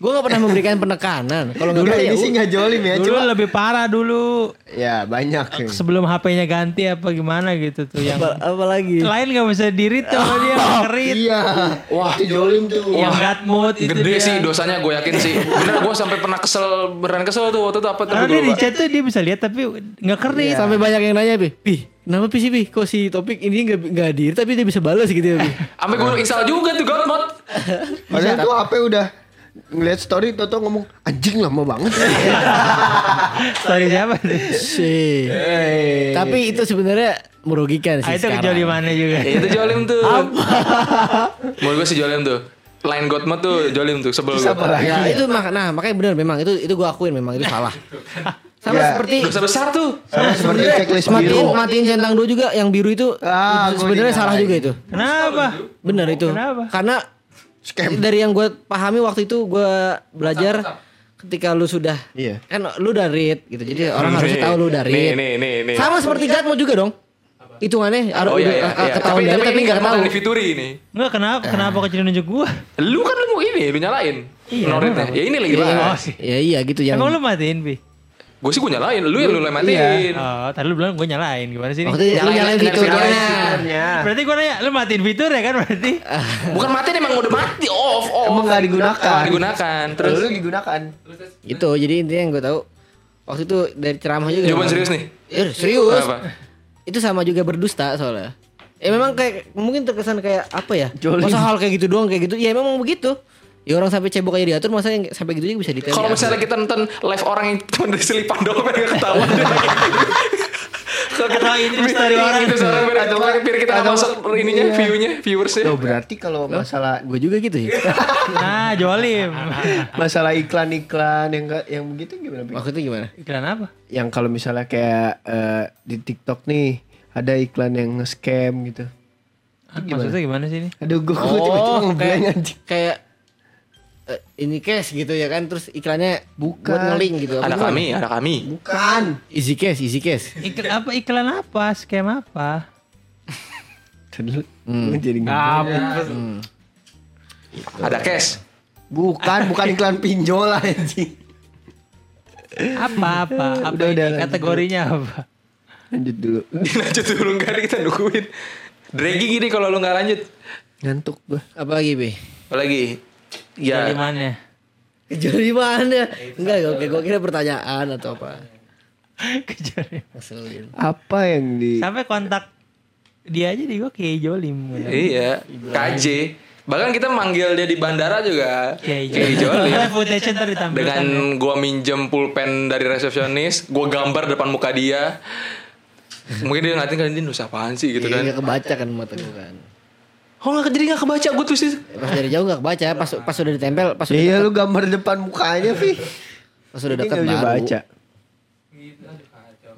Gue gak pernah memberikan penekanan. Kalau gak Dulu ya ini sih udah. gak jolim ya Dulu Cuma lebih parah dulu. Ya banyak. Sebelum HP-nya ganti apa gimana gitu tuh yang Apa, apa lagi? lain nggak bisa dirit sama dia ngerit. Iya. Wah jolim tuh. Yang mode itu Gede sih dosanya gue yakin sih. Bener gue sampai pernah kesel beneran kesel tuh waktu itu apa tuh Chat tuh dia bisa lihat tapi nggak kerit. Sampai banyak yang nanya Pi Pi Kenapa Pi sih Pi Kok si topik ini gak, gak hadir Tapi dia bisa balas gitu ya Pi Sampai gue install juga tuh God mode. Padahal tuh HP udah ngeliat story Toto ngomong anjing lama banget Story siapa tuh? Sih Tapi itu sebenarnya merugikan sih Ah, itu kejolimannya juga. Ya itu jolim tuh. Menurut gue sih jolim tuh. Line God mode tuh jolim tuh sebel gue. Ya itu mak nah makanya benar memang itu itu gue akuin memang itu salah. Sama Ya. seperti Dosa besar tuh. Sama seperti checklist matiin matiin centang dua juga yang biru itu Ah, itu sebenarnya salah juga itu. Kenapa? Benar itu. Kenapa? Karena dari yang gue pahami waktu itu gue belajar ketika lu sudah Iya. kan lu udah read gitu. Jadi orang harusnya tahu lu udah read. nih, nih, nih. Sama seperti Gatmo juga dong. Hitungannya harus Oh iya, iya, eh, iya. ketahuan Tapi, dari tapi tapi ini nggak nggak tahu. Fituri ini. Enggak kenapa kenapa kecil nunjuk gua? Lu kan lu mau ini, lu nyalain. Iya. Ya ini lagi Iya. Ya iya gitu yang Emang lu matiin, Bi? Gue sih gue nyalain, lu yang lu matiin. Oh, tadi lu bilang gue nyalain. Gimana sih ini? waktu itu lu Nyalain- nyalain fiturnya. Fiturnya. Berarti gue nanya, lu matiin fitur ya kan berarti? Bukan matiin emang udah mati off, off. Emang gak digunakan Nggak digunakan. Terus Terus digunakan Gitu. Jadi intinya yang gue tahu waktu itu dari ceramah juga. jawaban serius nih. Eh, serius. Apa? Itu sama juga berdusta soalnya. Ya memang kayak mungkin terkesan kayak apa ya? Jolim. Masa hal kayak gitu doang kayak gitu. Ya memang begitu. Ya orang sampai cebok aja diatur masa yang sampai gitu juga bisa detail. Kalau misalnya kita nonton live orang yang cuma dari selipan doang biar gak ketahuan. Kalau kita Atau ini story orang. itu seorang biar, biar kita nggak masuk ininya, Iya. view-nya, viewersnya. Loh berarti kalau masalah gue juga gitu ya. Nah, jolim. masalah iklan-iklan yang yang begitu gimana? Itu gimana? Iklan apa? Yang kalau misalnya kayak eh, di TikTok nih ada iklan yang nge-scam gitu. Hah, Maksudnya gimana sih ini? Aduh gue tiba-tiba Oh, ngeblank kayak kayak eh, ini cash gitu ya kan terus iklannya Bukan. buat ngeling gitu. Apa Ada gimana? kami, ada kami. Bukan. Easy cash, easy cash. Iklan apa? Iklan apa? Scam apa? Dulu gue jadi ngeblank. Ada cash. Bukan, bukan iklan pinjol anjing. Apa apa? Apa Udah, ini? udah, lanjut. Kategorinya apa? Lanjut dulu. Lanjut dulu nggak ada kita nungguin. Dragging gini kalau lu nggak lanjut. Ngantuk gue. Apa lagi, Be? Apalagi ya Jolimannya. Jadi mana? Enggak, oke, gue kira pertanyaan atau apa. Kejolim. Ngeselin. Apa yang di Sampai kontak dia aja di gue kayak jolim. iya KJ. Bahkan kita manggil dia di bandara juga Kayak Jolim. Dengan gua minjem pulpen dari resepsionis, gua gambar depan muka dia. Mungkin dia ngeliatin kan ini nusa apaan sih gitu Iya, kan. nggak kebaca kan mata gue kan. Oh nggak jadi nggak kebaca gue tuh sih. Pas dari jauh nggak kebaca, pas pas udah ditempel, pas udah Iya deket, lu gambar depan mukanya Vi. pas udah dekat baru. baca.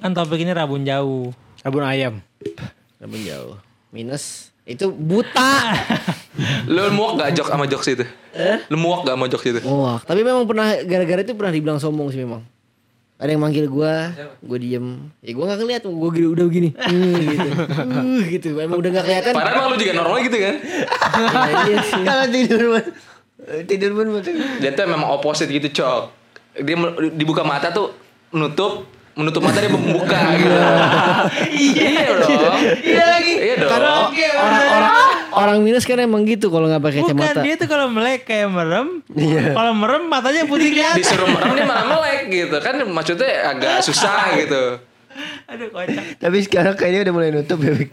Kan topik ini rabun jauh. Sabun ayam. Rabun jauh. Minus itu buta. Lu muak gak jok sama jokes itu? Lu muak gak sama jokes itu? Wah, tapi memang pernah gara-gara itu pernah dibilang sombong sih memang. Ada yang manggil gua, gua diem. Ya gua nggak ngeliat, gua gini, udah begini. Hmm, gitu. Uh, gitu. Emang udah nggak kelihatan. Padahal emang lu juga normal gitu kan. Ya, iya sih. Kalau tidur pun tidur pun betul. Dia tuh memang opposite gitu cok. Dia dibuka mata tuh menutup menutup mata dia membuka gitu. iya dong. Iya lagi. Iya dong. Karena orang-orang orang minus kan emang gitu kalau nggak pakai Bukan kacamata. dia tuh kalau melek kayak merem. Iya. Kalau merem matanya putih kelihatan. Disuruh merem dia malah melek gitu kan maksudnya agak susah gitu. Aduh kocak. Tapi sekarang kayaknya udah mulai nutup ya. Bik.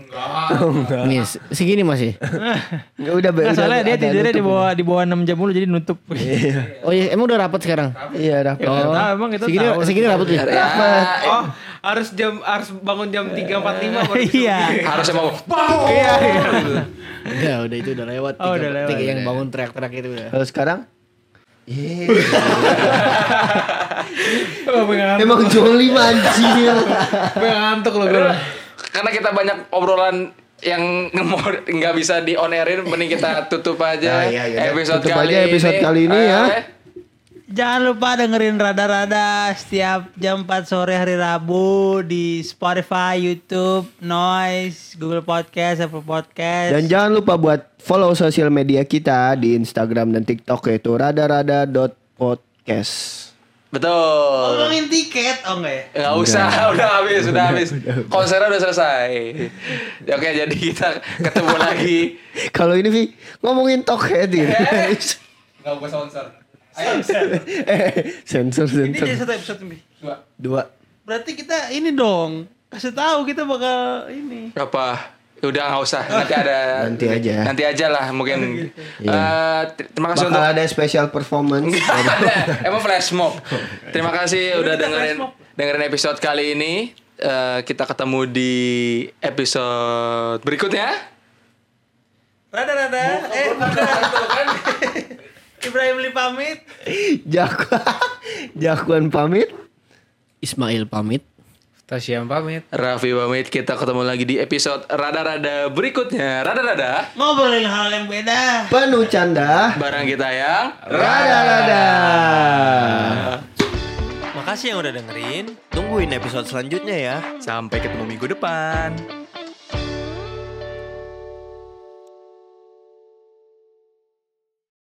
Oh, enggak. Nih, se- segini masih. Enggak udah Nah, udah soalnya dia ada tidurnya di bawah di bawah 6 jam mulu jadi nutup. Oh iya, emang udah rapat sekarang? Iya, rapat. Oh, tahu emang itu segini, tahu. segini rapat ya? Ya, Oh, harus jam harus bangun jam 3.45 baru bisa Iya. harusnya mau Iya, iya. Udah, udah itu udah lewat. Oh, Tiga- udah lewat. tiga yang bangun teriak-teriak itu udah. Kalau sekarang Iya. Emang jolim anjir. ngantuk loh gue. karena kita banyak obrolan yang ngemor nggak bisa di on airin mending kita tutup aja Nah, iya, iya. episode Tutup kali aja episode ini. kali ini ya. Eh, Jangan lupa dengerin Rada-Rada setiap jam 4 sore hari Rabu di Spotify, YouTube, Noise, Google Podcast, Apple Podcast. Dan jangan lupa buat follow sosial media kita di Instagram dan TikTok yaitu rada-rada.podcast. betul ngomongin tiket, oh enggak ya? nggak usah udah habis udah habis konsernya udah selesai Ya, oke jadi kita ketemu lagi Kalau ini Vi ngomongin tokhead gitu. nggak gue sponsor Eh, sensor Ini sensor. jadi satu episode nih. Dua. Berarti kita ini dong. Kasih tahu kita bakal ini. apa Ya udah nggak usah nanti ada Nanti aja. nanti aja lah mungkin Eh, t- terima kasih Bakal untuk ada special performance. ada emang flash mob terima kasih udah dengerin dengerin episode kali ini Eh, kita ketemu di episode berikutnya Rada-rada. Eh, bukan. Ibrahim Li pamit. Jakuan, Jakuan pamit. Ismail pamit. Tasya pamit. Raffi pamit kita ketemu lagi di episode rada-rada berikutnya rada-rada Ngobrolin hal yang beda. Penuh canda. barang kita yang Rada-rada. Makasih yang udah dengerin. Tungguin episode selanjutnya ya. sampai ketemu minggu depan